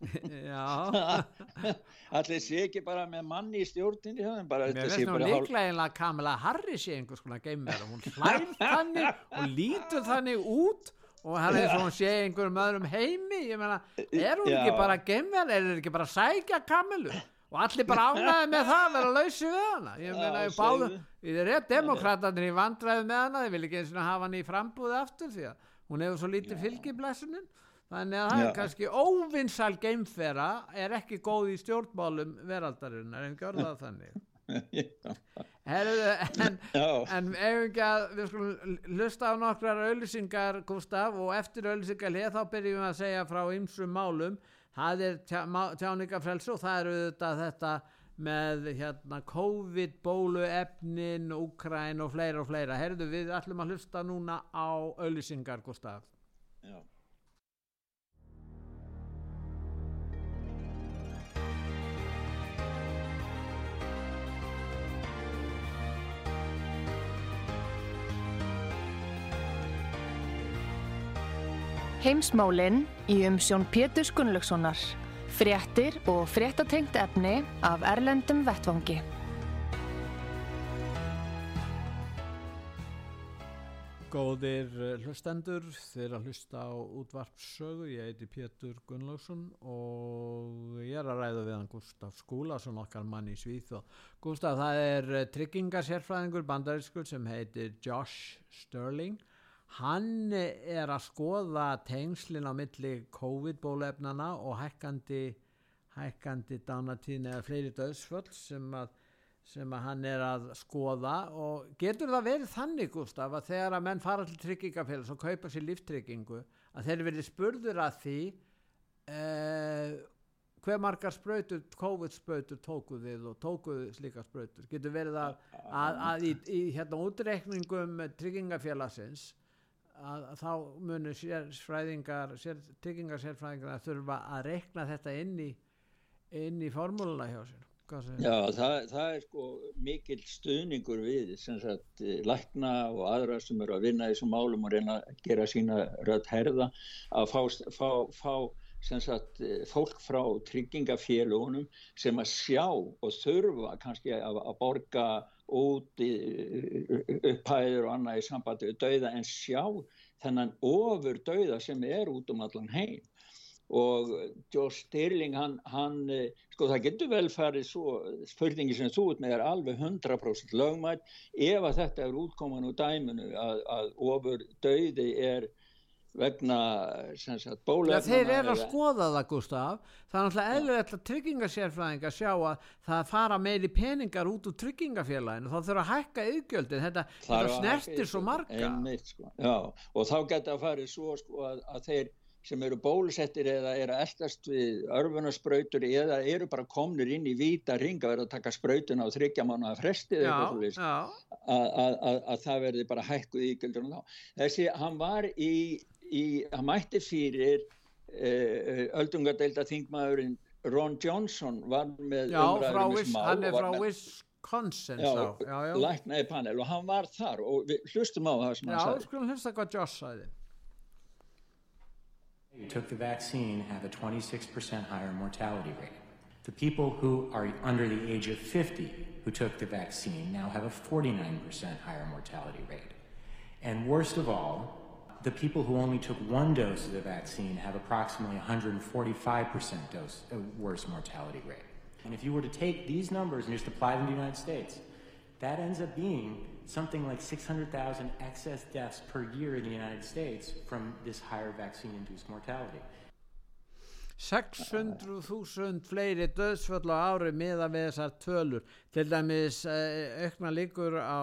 Já, Allir sé ekki bara með manni í stjórninni mér veist nú líklega einlega Kamala Harris sé einhvers konar geimverð hún hlær þannig og lítur þannig út og hann er svo hún sé í einhverjum öðrum heimi ég meina, er hún ekki Já. bara geimverð er hún ekki bara að sækja Kamilu og allir bara ánæði með það að vera lausi við hana. Ég meina, ég báðu segðu. við erum demokratarnir í vandræði með hana. Þeir vil ekki eins og hafa hann í frambúði aftur því að hún hefur svo lítið fylgiblesunin þannig að það er kannski óvinnsal geimfera er ekki góð í stjórnmálum veraldarinn er ekki orðað þannig. En, en ef ekki að við skulum hlusta á nokkrar auðlýsingar Gustaf og eftir auðlýsingar hér þá byrjum við að segja frá ymsum málum það er tjáningafrelsi og það eru þetta, þetta með hérna COVID bóluefnin, Úkræn og fleira og fleira herðu við ætlum að hlusta núna á auðlýsingar Gustaf Já. Heimsmálin í umsjón Pétur Gunnlaugssonar. Fréttir og fréttatengt efni af Erlendum Vettvangi. Góðir eh, hlustendur, þeir að hlusta á útvarpsögu, ég heiti Pétur Gunnlaugsson og ég er að ræða við hann Gustaf Skúlason, okkar mann í Svíð og Gustaf það er eh, tryggingasérfræðingur bandarískur sem heitir Josh Sterling. Hann er að skoða tengslin á milli COVID-bólefnana og hækkandi, hækkandi dánatíðin eða fleiri döðsföll sem að sem að hann er að skoða. Og getur það verið þannig Gustaf að þegar að menn fara til tryggingafélags og kaupa sér líftryggingu að þeir verið spurður að því eh, hver margar sprautur, COVID sprautur tókuð þið og tókuð slíka sprautur? Getur verið að, að, að í, í hérna útreikningum tryggingafélagsins að, þá munu sérfræðingar, sér, tryggingarsérfræðingar að þurfa að rekna þetta inn í, inn í formúluna hjá sér. Já, það, það er sko mikill stuðningur við sagt lækna og aðra sem eru að vinna í þessum málum og reyna að gera sína rödd herða að fá, fá, fá sagt fólk frá tryggingafélugunum sem að sjá og þurfa kannski að, að borga út í, upphæður og annað í sambandi við dauða en sjá þennan ofur dauða sem er út um allan heim. Og Joe Stirling hann, hann eh, sko það getur vel farið svo spurningi sem þú ert með er alveg 100% lögmætt ef að þetta er útkoman úr dæminu að, að ofur dauði er vegna bólefnana. Ja, þeir eru að skoða það Gustaf, það er náttúrulega eðlilegt að tryggingasérfræðinga sjá að það fara meiri peningar út úr tryggingafélaginu, þá þurfa að hækka yðgjöldin, þetta, þetta snertir svo marga. Einmitt, sko. Já, og þá geta að farið svo sko, að, að þeir sem eru bólusettir eða eru eldast við örfunaspröytur eða eru bara komnir inn í víta ringa verið að taka spröytuna á þryggja mánu að frestið að það verði bara hækkuð ígöldur þessi, hann var í, í hann mætti fyrir uh, öldungadeilda þingmaðurinn Ron Johnson var með umræður með smá hann er frá Wisconsin já, já, já. læknaði panel og hann var þar og við hlustum á það sem hann sagði Já, skulum hlusta hvað Josh sagði who took the vaccine have a 26% higher mortality rate. The people who are under the age of 50 who took the vaccine now have a 49% higher mortality rate. And worst of all, the people who only took one dose of the vaccine have approximately 145% dose, uh, worse mortality rate. And if you were to take these numbers and just apply them to the United States, that ends up being something like 600,000 excess deaths per year in the United States from this higher vaccine-induced mortality. 600.000 fleiri döðsföll á ári miða með þessar tölur. Til dæmis eh, aukna líkur á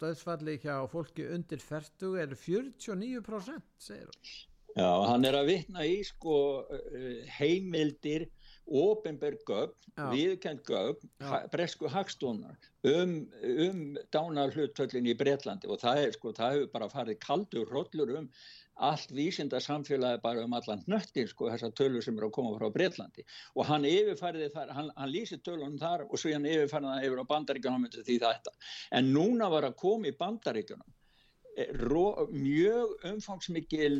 döðsfalli hjá fólki undir 40 er 49% segir hann Já, hann er að vitna í sko eh, heimildir ofinberg gögn, viðkend gögn bresku hagstónar um, um dánar hlutvöllin í Breitlandi og það er sko, það hefur bara farið kaldur hróllur um allt vísinda samfélagi bara um allan nöttin sko þessar tölur sem eru að koma frá Breitlandi og hann yfirfærði þar, hann, hann lýsi tölunum þar og svo hann yfirfærði það yfir á bandaríkjunum því þetta, en núna var að koma í bandaríkjunum eh, mjög umfangsmikil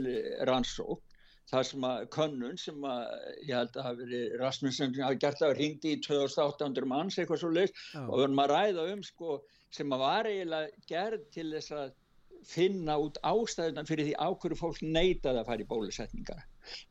rannsók það sem að könnun sem að ég held að hafi verið Rasmussen hafi gert það að ringdi í 2800 manns eitthvað svo leiðs og við erum að ræða um sko sem að var eiginlega gerð til þess að finna út ástæðuna fyrir því ákveður fólk neitaði að fara í bólusetningar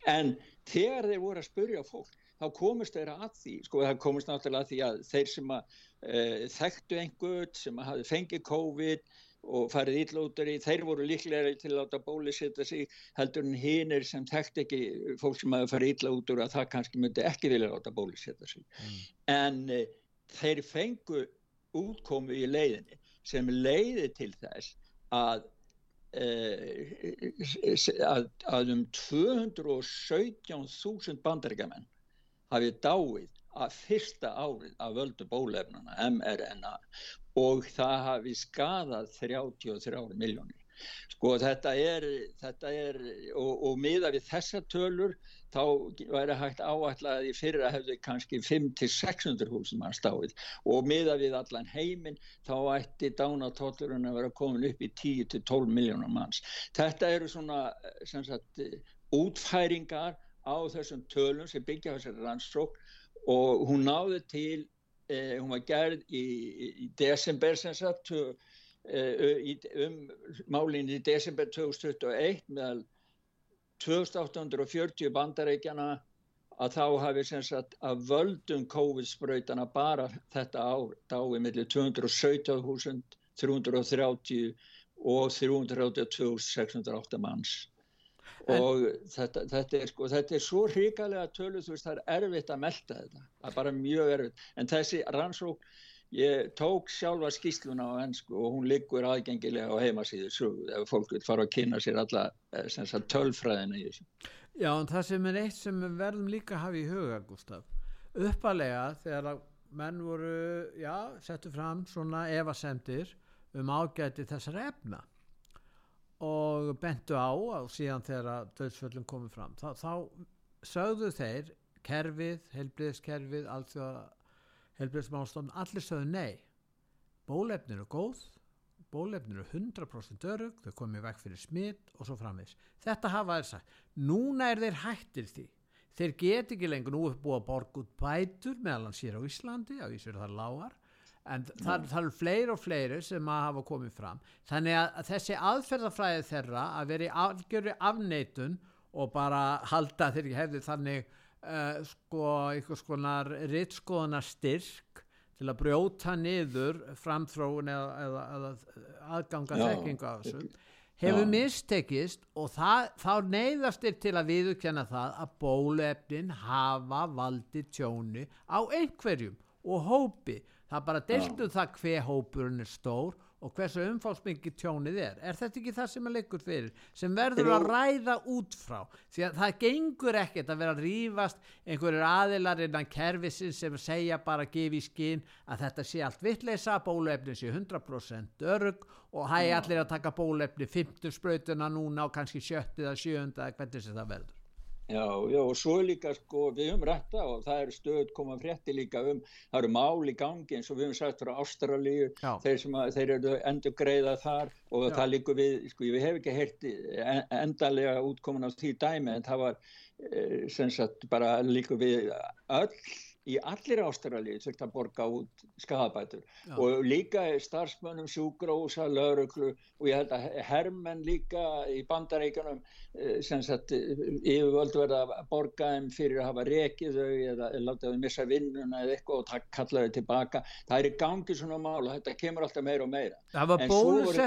en þegar þeir voru að spurja fólk þá komist þeirra að því sko það komist náttúrulega að því að þeir sem að e, þekktu einhvern sem að hafi fengið COVID og farið íllótur í, þeir voru líklega til að láta bólusetja sig heldur en hinn er sem þekkt ekki fólk sem hafa farið íllótur að það kannski myndi ekki vilja láta bólusetja sig mm. en e, þeir fengu útkomu í leiðinni sem leiði til þess að e, að, að um 217.000 bandaríkjaman hafið dáið að fyrsta árið að völdu bólefnuna mRNA og það hafi skadað 33 miljónir. Sko þetta er, þetta er og, og miða við þessa tölur þá væri hægt áallega í fyrra hefði kannski 5-600 húsum að stáið og miða við allan heiminn þá ætti dánatóllurinn að vera komin upp í 10-12 miljónar manns. Þetta eru svona sagt, útfæringar á þessum tölum sem byggja þessari rannsók og hún náði til eh, hún var gerð í, í desember sem sagt eh, um málinn í desember 2021 meðal 2840 bandarækjana að þá hafi sem sagt að völdum COVID-spröytana bara þetta ár dái millir 217.330 og 382.608 manns. Og þetta, þetta, er, sko, þetta er svo hrigalega tölu þú veist það er erfitt að melda þetta það er bara mjög erfitt. En þessi rannsók ég tók sjálfa skýsluna á ennsku og hún liggur aðgengilega á heimasíðu svo ef fólk vil fara að kynna sér alla eh, tölfræðina í þessu. Já en það sem er eitt sem við verðum líka að hafa í huga Gustaf uppalega þegar menn voru já, settu fram svona evasemtir um ágæti þessar efna og bentu á og síðan þegar döðsföllum komið fram þá, þá sögðu þeir kerfið, helbriðskerfið allþjóða helbriðsmálstofn allir sögðu nei. Bólefnin eru góð bólefnin eru 100% örug þau komið vekk fyrir smitt og svo framvis þetta hafa þeir sagt. Núna er þeir hættir því. Þeir get ekki lengur nú búið að borga út bætur meðal hann sér á Íslandi á Ísir þar lágar. En það, það eru fleiri og fleiri sem að hafa komið fram. Þannig að þessi aðferðafræði þeirra að vera í afgjöru afneitun og bara halda þeir hefði þannig uh, sko eitthvað skonar rittskoðana styrk til að brjóta niður framþróun eða, eða, eða aðganga þekkingu af þessu hefur mistekist og það, þá neyðast er til að viðurkenna það að bólefnin hafa valdið tjóni á einhverjum og hópi. Það bara deiltu það hver hópurinn er stór og hversu umfálsmikið tjónið er. Er þetta ekki það sem er leikur fyrir sem verður að ræða út frá? Því að það gengur ekkert að vera að rífast einhverjir aðilar innan kerfisins sem segja bara gefi í skinn að þetta sé allt vittleisa bólefni sé 100% örug og hægi allir að taka bólefni 50 sprautuna núna og kannski 70 eða 70 eða hvernig sem það verður Já, já, og svo líka sko, við höfum rætta og það er stöð koma frétti líka um, það eru mál í gangi eins og við höfum sagt frá Ástralíu, þeir að, þeir eru endur greiða þar og Já. það líkur við, sko, við hef ekki heyrt en- endanlega útkomin á því dæmi en það var eh, sem sagt bara líkur við öll í allir Ástralíu þurft að borga út skadabætur Já. og líka starfsmönnum sjúgrósa, lauruglu og ég held að hermenn líka í bandaríkjunum eh, sem sagt eh, yfirvöld verða að borga þeim fyrir að hafa rekið þau eða láta þau missa vinnuna eða eitthvað og kalla þau tilbaka. Það er í gangi svona mál og þetta kemur alltaf meira og meira. Það var svo voru-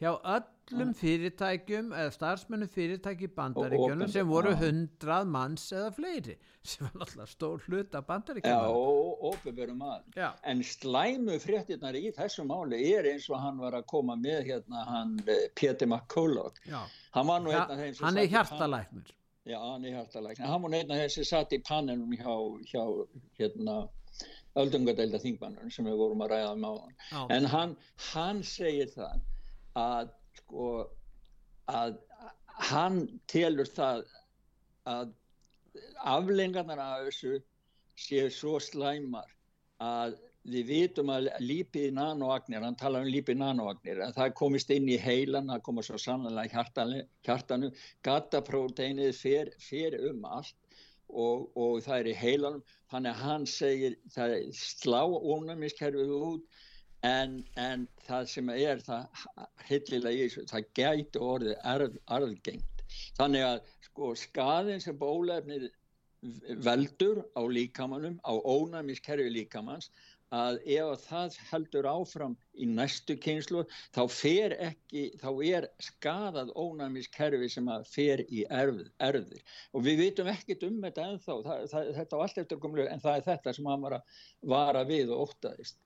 hjá öllum fyrirtækjum eða starfsmennum fyrirtæki bandaríkjunum sem voru já. hundrað manns eða fleiri sem var náttúrulega stór hlut af Já, bandaríkjunum. og ofinverum. Já. En slæmu fréttirnar í þessu máli er eins og hann var að koma með hérna, hann eh, Pétur McCulloch. Já. Hann var nú af þeim sem hann er hjartalæknir. Já, hann er hjartalæknir. Hann var nú af þeim sem satt í pannenum hjá, hjá hérna, öldungadeilda þingbannur sem við vorum að ræða um á Já. En hann, hann segir það að, sko, að hann telur það að aflengarnar af þessu séu svo slæmar að við vitum að lípið nanoagnir, hann tala um lípið nanoagnir, að það komist inn í heilan, það koma svo sannlega hjartanu, hjartanu gatapróteinið fer, fer um allt og, og það er í heilanum, þannig að hann segir það slá ónæmiskerfið út en, en það sem er það hillilega í þessu, það gæti orðið arð, arðgengt. Þannig að sko skaðin sem bólefnið veldur á líkamanum, á ónæmiskerfi líkamans, að ef að það heldur áfram í næstu kynslu þá fer ekki, þá er skadað ónæmiskerfi sem að fer í erð, erðir og við vitum ekkert um þetta ennþá, það, það, þetta á allt eftir komlu en það er þetta sem hann var að vara við og óttaðist.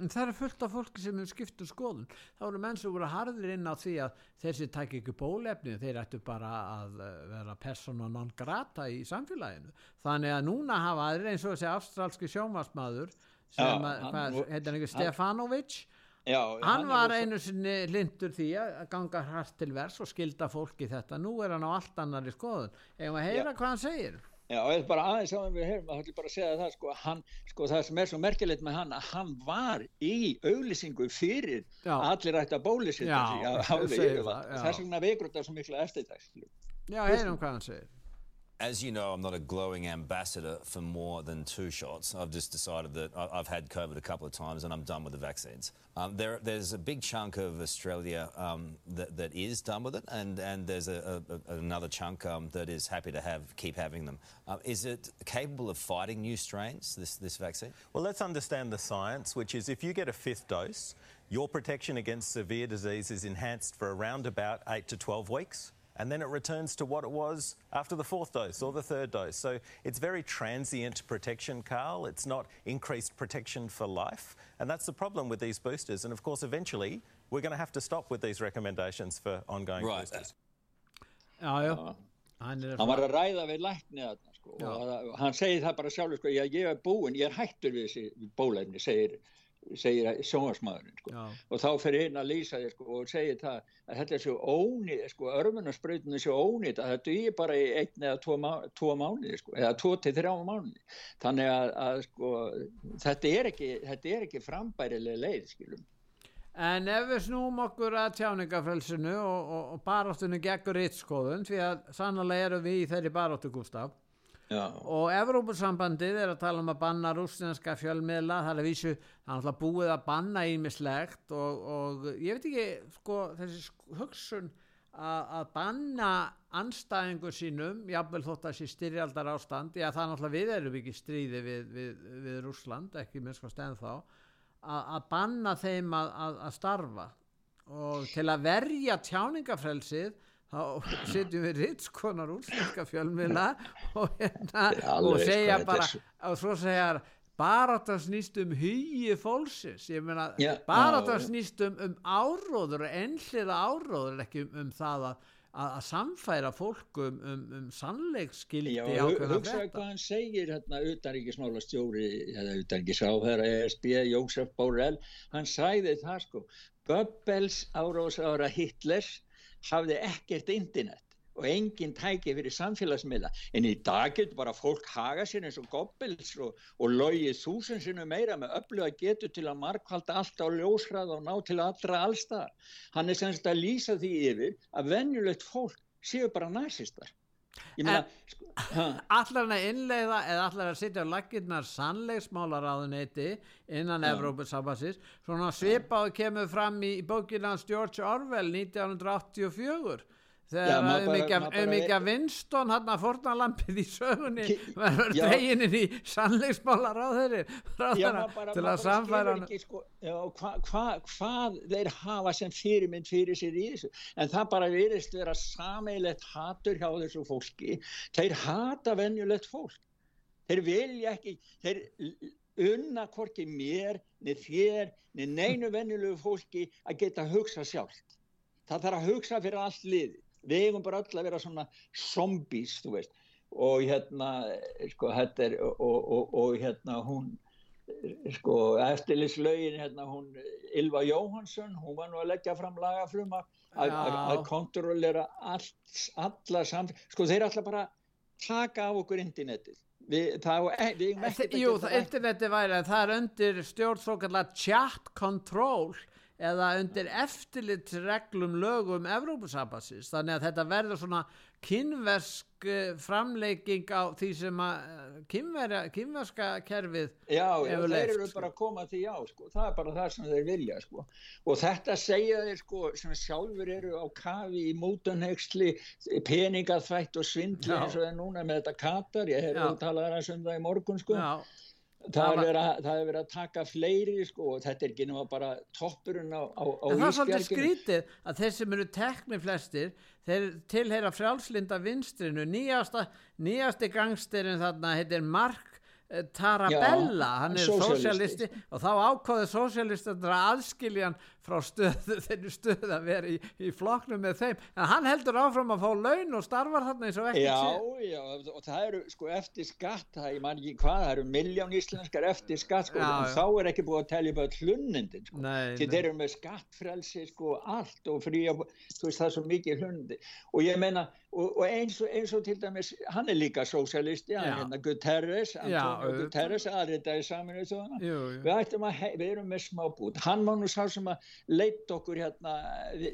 En það er fullt af fólki sem hefur skipt um skoðun. Það voru menn sem voru harðir inn á því að þessi tæki ekki bólefni, þeir ættu bara að eh, vera persóna non grata í samfélaginu. Þannig að núna hafa aðrir eins og þessi afstralski sjómasmaður sem, hann- heitir hann ekki, Stefanovic, Já, hann var er svo- einu sinni lindur því að ganga hart til vers og skilda fólki þetta. Nú er hann á allt annari skoðun. Eða að heyra Já. hvað hann segir. Já, eða bara aðeins áður en við heyrum, það ætlum bara að segja það, sko, hann, sko, það sem er svo merkilegt með hann, að hann var í auglýsingu fyrir Já. allir ætti að Já, sig af hálfu segir yfirvalda. það. Þess vegna veikur þetta svo mikla eftirtækslu. Já, heyrum hvað hann segir. As you know, I'm not a glowing ambassador for more than two shots. I've just decided that I've had COVID a couple of times and I'm done with the vaccines. Um, there, there's a big chunk of Australia um, that, that is done with it, and, and there's a, a, another chunk um, that is happy to have keep having them. Um, is it capable of fighting new strains, this, this vaccine? Well, let's understand the science, which is if you get a fifth dose, your protection against severe disease is enhanced for around about 8 to 12 weeks. And then it returns to what it was after the fourth dose or the third dose. So it's very transient protection, Carl. It's not increased protection for life. And that's the problem with these boosters. And of course, eventually, we're going to have to stop with these recommendations for ongoing Right. boosters. Já, já. Hann er Hann var að ræða við lækni þarna, sko, Já. og það- hann segir það bara sjálfur, sko, já, ég er búinn, ég er hættur við þessi bólefni, segir segir sjónvarsmaðurinn sko. Og þá fyrir hinn að lýsa þér sko, og segir það að þetta er svo ónýtt sko, örmunarsprautin er svo ónýtt að þetta er bara í einn eða tvo, má, tvo mánuði sko, eða tvo til þrjá mánuði. Þannig að, að sko, þetta er ekki, þetta er ekki frambærilega leið skilum En ef við snúum okkur að tjáningafrelsinu og, og, og baráttunni gegn rittskoðun, því að sannlega eru við í þeirri baráttu, Gustaf, Já. og Evrópussambandið er að tala um að banna rústinska fjölmiðla, það er að vísu, það er alltaf búið að banna ímislegt og, og ég veit ekki, sko, þessi hugsun að, að banna anstæðingur sínum, jafnvel þótt að sé styrjaldar ástand, já það er náttúrulega við erum ekki stríði við, við, við Rússland, ekki minnst hvað stend þá, að, að banna þeim að, að starfa og til að verja tjáningafrelsið þá sitjum við ritskonar úrslenska fjölmiðla og, hérna, og segja bara og svo segja barátta snýst um hugi fólksins. Ég meina Já, já, já. snýst um, um áróður einhliða áróður ekki um, um það að, að, samfæra fólk um, um, um sannleiksskildi Já, hugsaðu hvað hann segir hérna utanríkismála stjóri eða utanríkisáherra ESB, Jósef Borrell hann sæði það sko Goebbels árására Hitlers hafði ekkert internet og engin tæki fyrir samfélagsmiðla en í dag getur bara fólk haga sér eins og Goebbels og, og logið þúsund sinnum meira með öllu að getur til að markvalda allt á ljósrað og ná til allra allstaðar. Hann er semst að lýsa því yfir að venjulegt fólk séu bara nazistar. Ég meina, ha, allar hann að innleiða eða allar að sitja á laggirnar sannleiksmálaráðuneyti innan Já. Evrópusambassins svona svipaðu kemur fram í, í bókinans George Orwell 1984 Já, þegar að Winston hann að fornalampið í sögunni verður Já. dreginin í sannleiksmálaráðuri Já, maður bara, til að samfæra hann. sko, hva, hva, hvað þeir hafa sem fyrirmynd fyrir sér í þessu. En það bara virðist vera sameilegt hatur hjá þessu fólki. Þeir hata venjulegt fólk. Þeir vilja ekki þeir unna hvorki mér niður þér, niður neinu venjulegu fólki að geta hugsa sjálft. Það þarf að hugsa fyrir allt liði við eigum bara öll að vera svona zombies, þú veist. Og hérna, sko, þetta er og, og, og hérna hún sko, eftirlitslaugin hérna hún, Ylva Jóhansson hún var nú að leggja fram lagafruma að, að, að kontrollera allt, alla samfélag sko, þeir ætla bara að taka af okkur internetið. Við, það, á- við að Jú, interneti væri en það er undir stjórn svo kallar chat control eða undir eftirlitsreglum lögum Evrópusambassins þannig að þetta verður svona kynversk eh, framleiking á því sem að eh, kynverja, kynverska kerfið Já, já hefur þeir eru sko. bara að koma því á, sko. það er bara það sem þeir vilja, sko. Og þetta segja þeir, sko, sem sjálfur eru á kafi í mútunhegsli, peningaþvætt og svindli Já. eins og það er núna með þetta Katar, ég hef Já. að tala þar um það í morgun, sko. Já, Það er var- verið er verið að taka fleiri, sko, og þetta er ekki nema bara toppurinn á, á, á en það er svolítið skrítið að þeir sem eru tekni flestir þeir tilheyra frjálslinda vinstrinu nýjasta, nýjasti gangsterinn þarna heitir Mark Tarabella, Já, hann er sósialisti og þá ákváðu sósialistandur að aðskilja hann frá stöðu, þeirri stöðu að vera í, í flokknum með þeim, en hann heldur áfram að fá laun og starfar þarna eins og ekki Já, já, og það eru sko eftir skatt, það ég man ekki hvað, það eru miljón íslenskar eftir skatt sko, Já, en já. þá er ekki búið að telja bara hlunnindin sko. Því þeir eru með skattfrelsi sko allt og frí og þú veist það er svo mikið hlunnindi. Og ég meina og, og eins, og, eins og til dæmis hann er líka sósialisti, hann Já. er hérna Guterres Já, Antonio auðvitað. Guterres aðritaði saminu við ættum að, við erum með smábút hann má nú sá sem að leitt okkur hérna,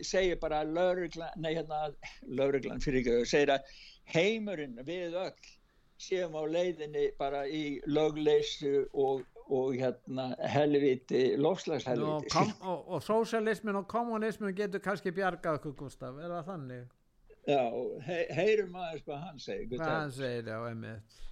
segir bara lögreglan, nei hérna lögreglan fyrir ekki, segir að heimurinn við öll séum á leiðinni bara í lögleysu og, og hérna helviti, og, lofslagshelviti og, og sósialismin og kommunismin getur kannski bjargað okkur Gustaf, er það þannig? Já, he, heyrum aðeins hvað hann segir Hvað hann segir, já, emmitt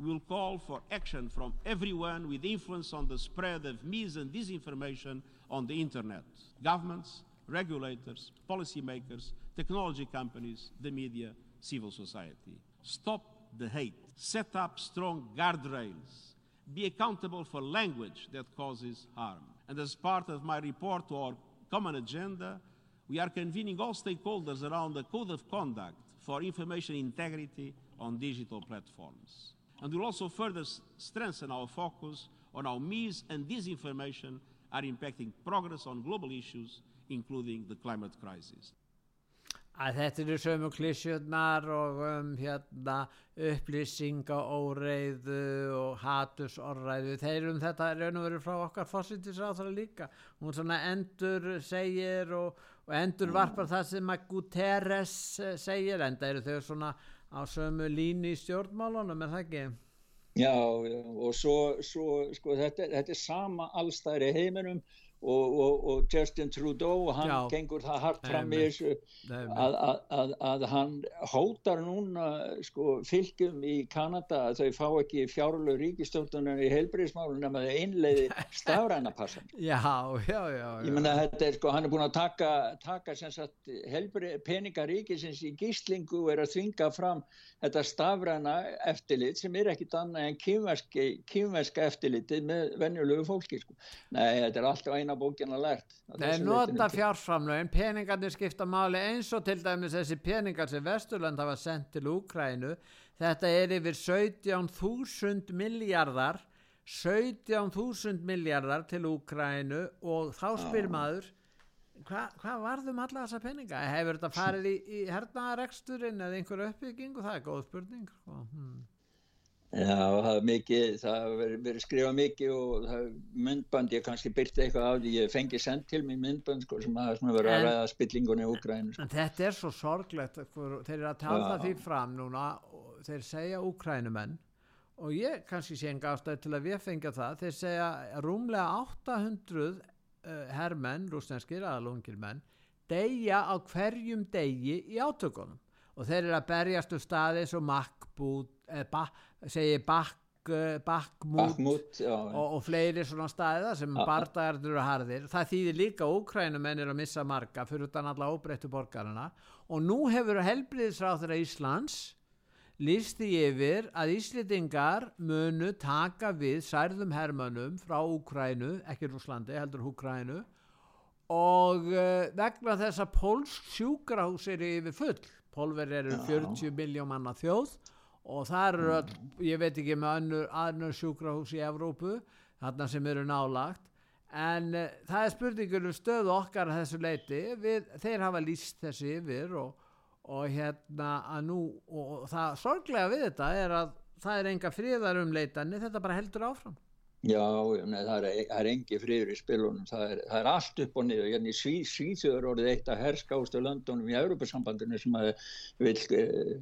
will call for action from everyone with influence on the spread of mis and disinformation on the internet. Governments, regulators, policymakers, technology companies, the media, civil society. Stop the hate, set up strong guardrails, be accountable for language that causes harm. And as part of my report to our common agenda, we are convening all stakeholders around a code of conduct for information integrity on digital platforms. And we'll also further strengthen our focus on how mis and disinformation are impacting progress on global issues, including the climate crisis. að þetta eru sömu klísjurnar og um, hérna upplýsinga óreiðu og hatusorræðu þeir um þetta raun og veru frá okkar fósittisráþara líka hún svona endur segir og, og endur varpar það sem að Guterres eh, segir en það eru þau svona á sömu línu í stjórnmálunum er það ekki? Já, og svo, svo sko þetta, þetta er sama allstæðir í heiminum Og, og, og Justin Trudeau hann Já. gengur það hart fram í þessu að, að, að, að hann hótar núna sko, fylgjum í Kanada að þau fá ekki fjárlög ríkistjórnunar í heilbriðismálun nema þau einleiði stafræna passan Já, já, já, já. ég menna þetta er sko hann er búin að taka, taka sem sagt helbri, peninga ríkisins í gíslingu og er að þvinga fram þetta stafræna eftirlit sem er ekkit annað en kýmverska eftirlitið með venjulegu fólki sko. nei þetta er alltaf eina bókina lært þessu nota fjárframlögin, peningarnir skipta máli eins og til dæmis þessi peningar sem Vesturland hafa sendt til Úkrænu. Þetta er yfir 17.000 miljardar, 17.000 miljardar til Úkrænu og þá spyr maður, hvað hva varðum alla þessa peninga? Hefur þetta farið í, í hernaðareksturinn eða einhver uppbyggingu? Það er góð spurning. Sko. Hmm. Já, það er mikið, það hefur verið, skrifað mikið og myndband, ég kannski byrti eitthvað af því, ég fengi sendt til mig myndband sko, sem hafa svona verið að En- ræða spillingunni í Úgrænu. Sko. En þetta er svo sorglegt, þeir eru að tala Já. því fram núna og þeir segja úkrænumenn og ég kannski sé enga ástæði til að við fengja það, þeir segja rúmlega 800 uh, hermenn, rústenskir aðalungir menn, deyja á hverjum degi í átökunum og þeir eru að berjast um staði svo makkbút, eh, ba, segi bakk, Bakhmut, já. og, og fleiri svona staðið sem Ja. bardagar eru harðir það þýðir líka að Úkrænumenn er að missa marga fyrir utan alla óbreyttu borgarana og nú hefur helbriðisráþur Íslands lísti yfir að Íslendingar munu taka við særðum hermönnum frá Úkrænu, ekki Rúslandi, heldur Úkrænu og uh, vegna þess að Pólsk sjúkrahús eru yfir full Pólver eru Já. 40 miljón manna þjóð og það eru öll, ég veit ekki með önnur, önnur sjúkrahús í Evrópu þarna sem eru nálagt en uh, það er spurningur um stöðu okkar að þessu leiti við, þeir hafa líst þessu yfir og, og hérna að nú og það sorglega við þetta er að það er enga friðarumleitani þetta bara heldur áfram Já, nei, það er, það er engi friður í spilunum, það er, það er allt upp og niður, hérna í Sví, Svíþjóður orðið eitt að herskástu löndunum í Európa-sambandinu sem vil uh,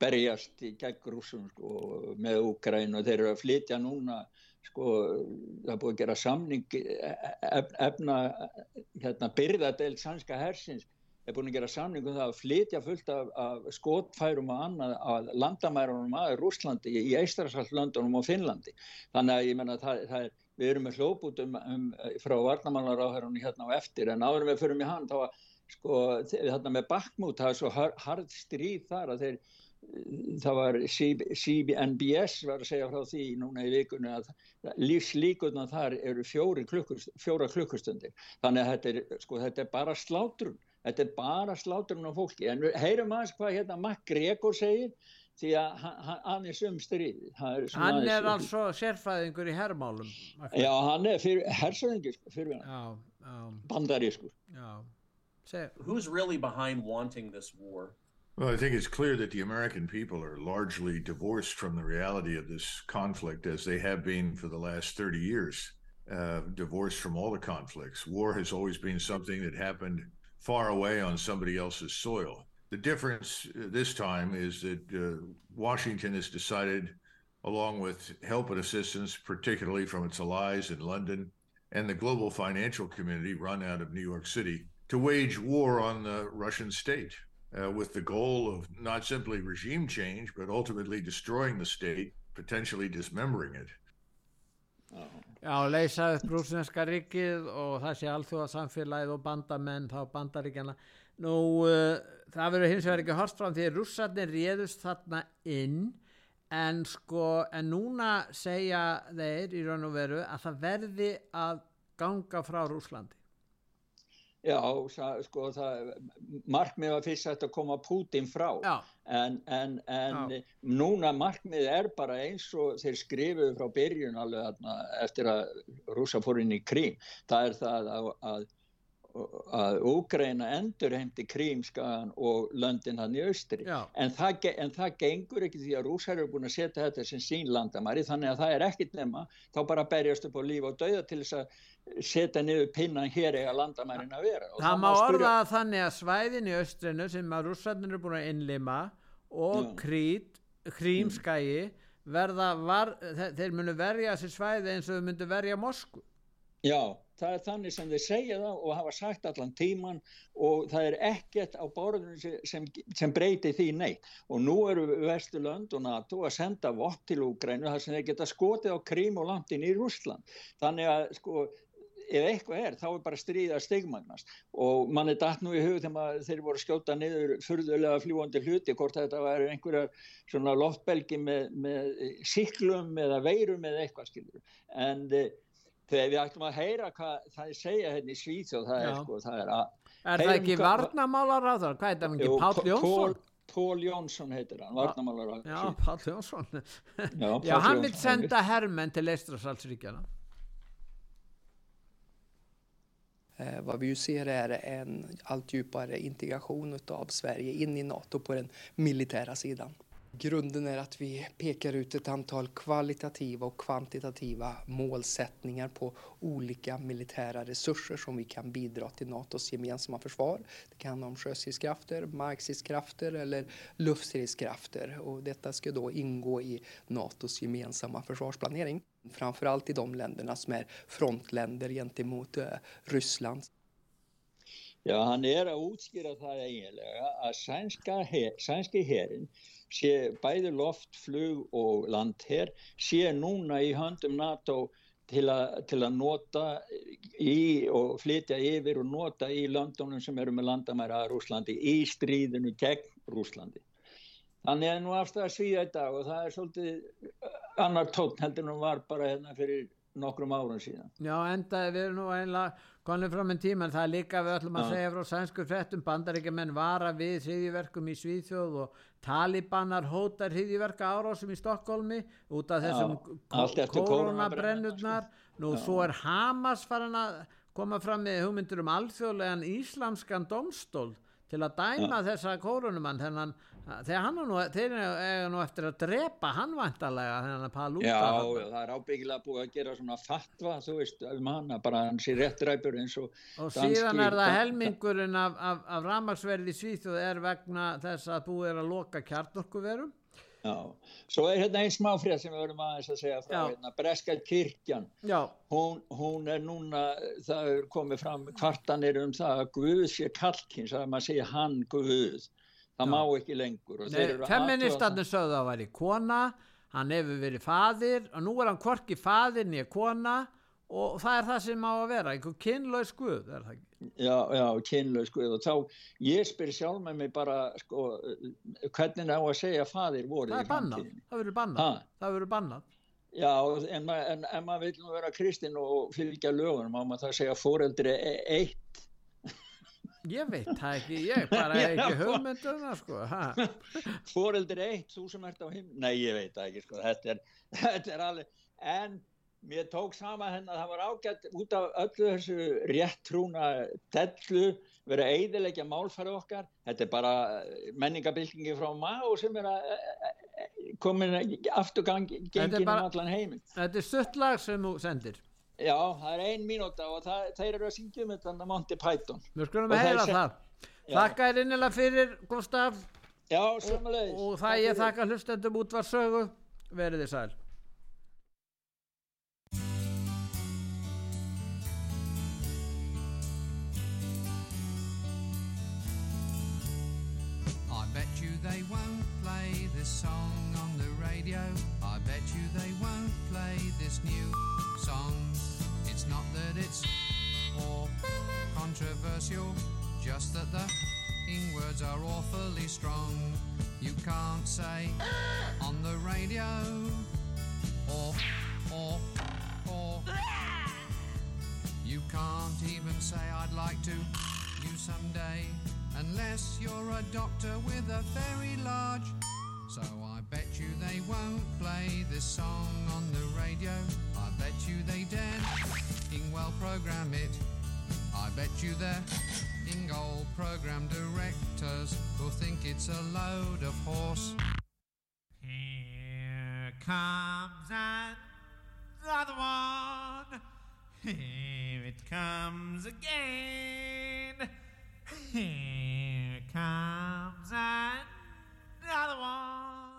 berjast í gegn rúsum sko, með Úkræn og þeir eru að flytja núna, sko, það búið að gera samning, ef, efna, hérna, byrðadelt sannska hersins, er búin að gera samning um það að flytja fullt af, af skotfærum og annað að landamærunum að Rúslandi í Eistrasallöndunum og Finnlandi. Þannig að ég menna það, það er, við erum með hljóputum um, frá varnamálaráðherrunni hérna á eftir en áður við förum í hann þá að sko þarna með Bakhmut það er svo har, hard stríð þar að þeir það var CBNBS var að segja frá því núna í vikunni að lífslíkurna þar eru fjóra klukkustundir þannig að þetta er, sko, þetta er bara slátrun þetta er bara slátrun á fólki en við heyrum aðeins hvað hérna MacGregor segir því að hann, hann, hann er sum stríð er svona hann er aðeins- altså sérfræðingur í hermálum já hann er fyrir, hersöðingi sko, fyrir já, já, bandarískur já. Say, Who's really behind wanting this war? Well, I think it's clear that the American people are largely divorced from the reality of this conflict as they have been for the last 30 years, uh, divorced from all the conflicts. War has always been something that happened far away on somebody else's soil. The difference uh, this time is that uh, Washington has decided, along with help and assistance, particularly from its allies in London and the global financial community run out of New York City, to wage war on the Russian state uh, with the goal of not simply regime change, but ultimately destroying the state, potentially dismembering it. Já, leysa upp rúsneska ríkið og það sé alþjóða samfélagið og bandamenn þá bandaríkjana. Nú, uh, það verður hins vegar ekki horst fram því að rússarnir réðust þarna inn en sko, en núna segja þeir í raun og veru að það verði að ganga frá Rúslandi. Já, sko, það, markmið var fyrst að koma Putin frá, Já. en, en, en núna markmið er bara eins og þeir skrifuðu frá byrjun alveg þarna, eftir að rúsa fór inn í Krím, það er það að, að að Úgræna endur heimti Krímskagan og löndin hann í austri. En það, en það gengur ekki því að rúsar eru búin að setja þetta sem sín landamæri þannig að það er ekkit nema þá bara berjast upp á líf og dauða til þess að setja niður pinnan hér eiga landamærin að vera. Og Það má orða það þannig að svæðin í austrinu sem að rússarnir eru búin að innlima og krít, krímskægi verða, var, þe- þeir munu verja þessi svæði eins og þau myndu verja Moskvu. Já, það er þannig sem þeir segja það og hafa sagt allan tíman og það er ekkert á borðinu sem, sem, breyti því neitt. Og nú eru Vesturlönd og NATO að senda vott til Úgrænu þar sem þeir geta skotið á Krím og landin í Rússland. Þannig að sko ef eitthvað er þá er bara stríða stigmagnast. Og mann er datt nú í hug þegar þeir voru skjóta niður furðulega fljúandi hluti hvort þetta væri einhverjar svona loftbelgi með, með siklum eða veirum eða eitthvað skilur en eh, þegar við ætlum að heyra hvað það er segja hérna í Svíþjóð það er Já. sko það er að Er það ekki varnamálar á það? Hvað er það ekki? Jú, Páll Pól- Jónsson? Pól Jónsson heitir hann, varnamálar Já, Páll Jónsson. Já, Já, Páll hann vil Jónsson, senda hermenn til Eistrasalsríkjana. Eh, vad vi ju ser är en allt djupare integration av Sverige in i NATO på den militära sidan. Grunden är att vi pekar ut ett antal kvalitativa och kvantitativa målsättningar på olika militära resurser som vi kan bidra till NATOs gemensamma försvar. Det kan handla om sjöstridskrafter, markstridskrafter eller luftstridskrafter och detta ska då ingå i NATOs gemensamma försvarsplanering. Framförallt i de länderna som är frontländer gentemot eh, Ryssland. Ja, han är að här það Svenska, að svenska sé bæði loft, flug og landher sé núna í höndum NATO til, a, til að nota í og flytja yfir og nota í löndunum sem eru með landamæra að Rúslandi í stríðinu gegn Rúslandi. Þannig er nú afstæða svíða í dag og það er svolítið annar tótt heldur en hún var bara hérna fyrir nokkrum árum síðan. Já, enda við nú einlega konið fram en tíma en það er líka við ætlum að Já. segja frá sænsku fréttum bandaríkjamenn vara við hriðiverkum í Svíþjóð og talibanar hótar hriðiverka árásum í Stokkólmi út af Já, þessum eftir koronabrennurnar nú Já. svo er Hamas farin að koma fram með hugmyndur um alþjóðlegan íslamskan domstól til að dæma þessa koronumann þennan, þegar hann er nú þeir eru nú eftir að drepa hann vantarlega þennan Palúta Já, það er ábyggilega búið að gera svona fatva, þú veist, um hana, bara hann sé réttræpur eins og og síðan er það helmingurinn af, af, af ramagsverði í Svíþjóð er vegna þess að búið er að loka kjarnorkuverum. Já, svo er hérna einn smáfrétt sem við verðum aðeins að segja frá hérna, Breska kirkjan, hún, hún er núna, það er komið fram kvartanir um það að Guð sé kalkins, að maður segja hann Guð, það má ekki lengur. feministarnir sögðu að það væri kona hann hefur verið faðir og nú er hann hvorki faðir nýja kona og það er það sem á að vera einhver kynlaus guð Já, já, kynlaus Guð og þá, ég spyr sjálf með mig bara, sko, hvernig á að segja faðir voru það er bannað, það verður bannað það verður bannað Já, en, en, en maður vil nú vera kristinn og fylgja lögunum, má maður það segja fóreldri e- eitt. Ég veit það ekki, ég bara ekki fó- hugmynd það sko ha. Fóreldri eitt, þú sem ert á himn. Nei, ég veit það ekki, sko, þetta er, þetta er alveg, en mér tók sama henn að það var ágætt út af öllu þessu réttrúna dellu, verið að eiðilegja málfæri okkar. Þetta er bara menningabildingi frá Mao sem er að eh, eh, komin afturgang gengin um allan heiminn. þetta er stutt lag sem þú sendir Já, það er ein mínúta og það, þeir eru að syngja um þetta Monty Python. við skulum Og að heyra það. Þakka þér innilega fyrir Gustaf Já, og, sömulegis. og það ég þakka hlustendum út var sögu verið þið sæl. I bet you they won't play this song on radio. I bet you they won't play this new song. It's not that it's or controversial, just that the ing words are awfully strong. You can't say on the radio or or or you can't even say I'd like to you someday, unless you're a doctor with a very large. So I bet you they won't play this song on the radio. I bet you they dare well program it. I bet you they're ingol program directors who think it's a load of horse. Here comes another one. Here it comes again. Here comes another one.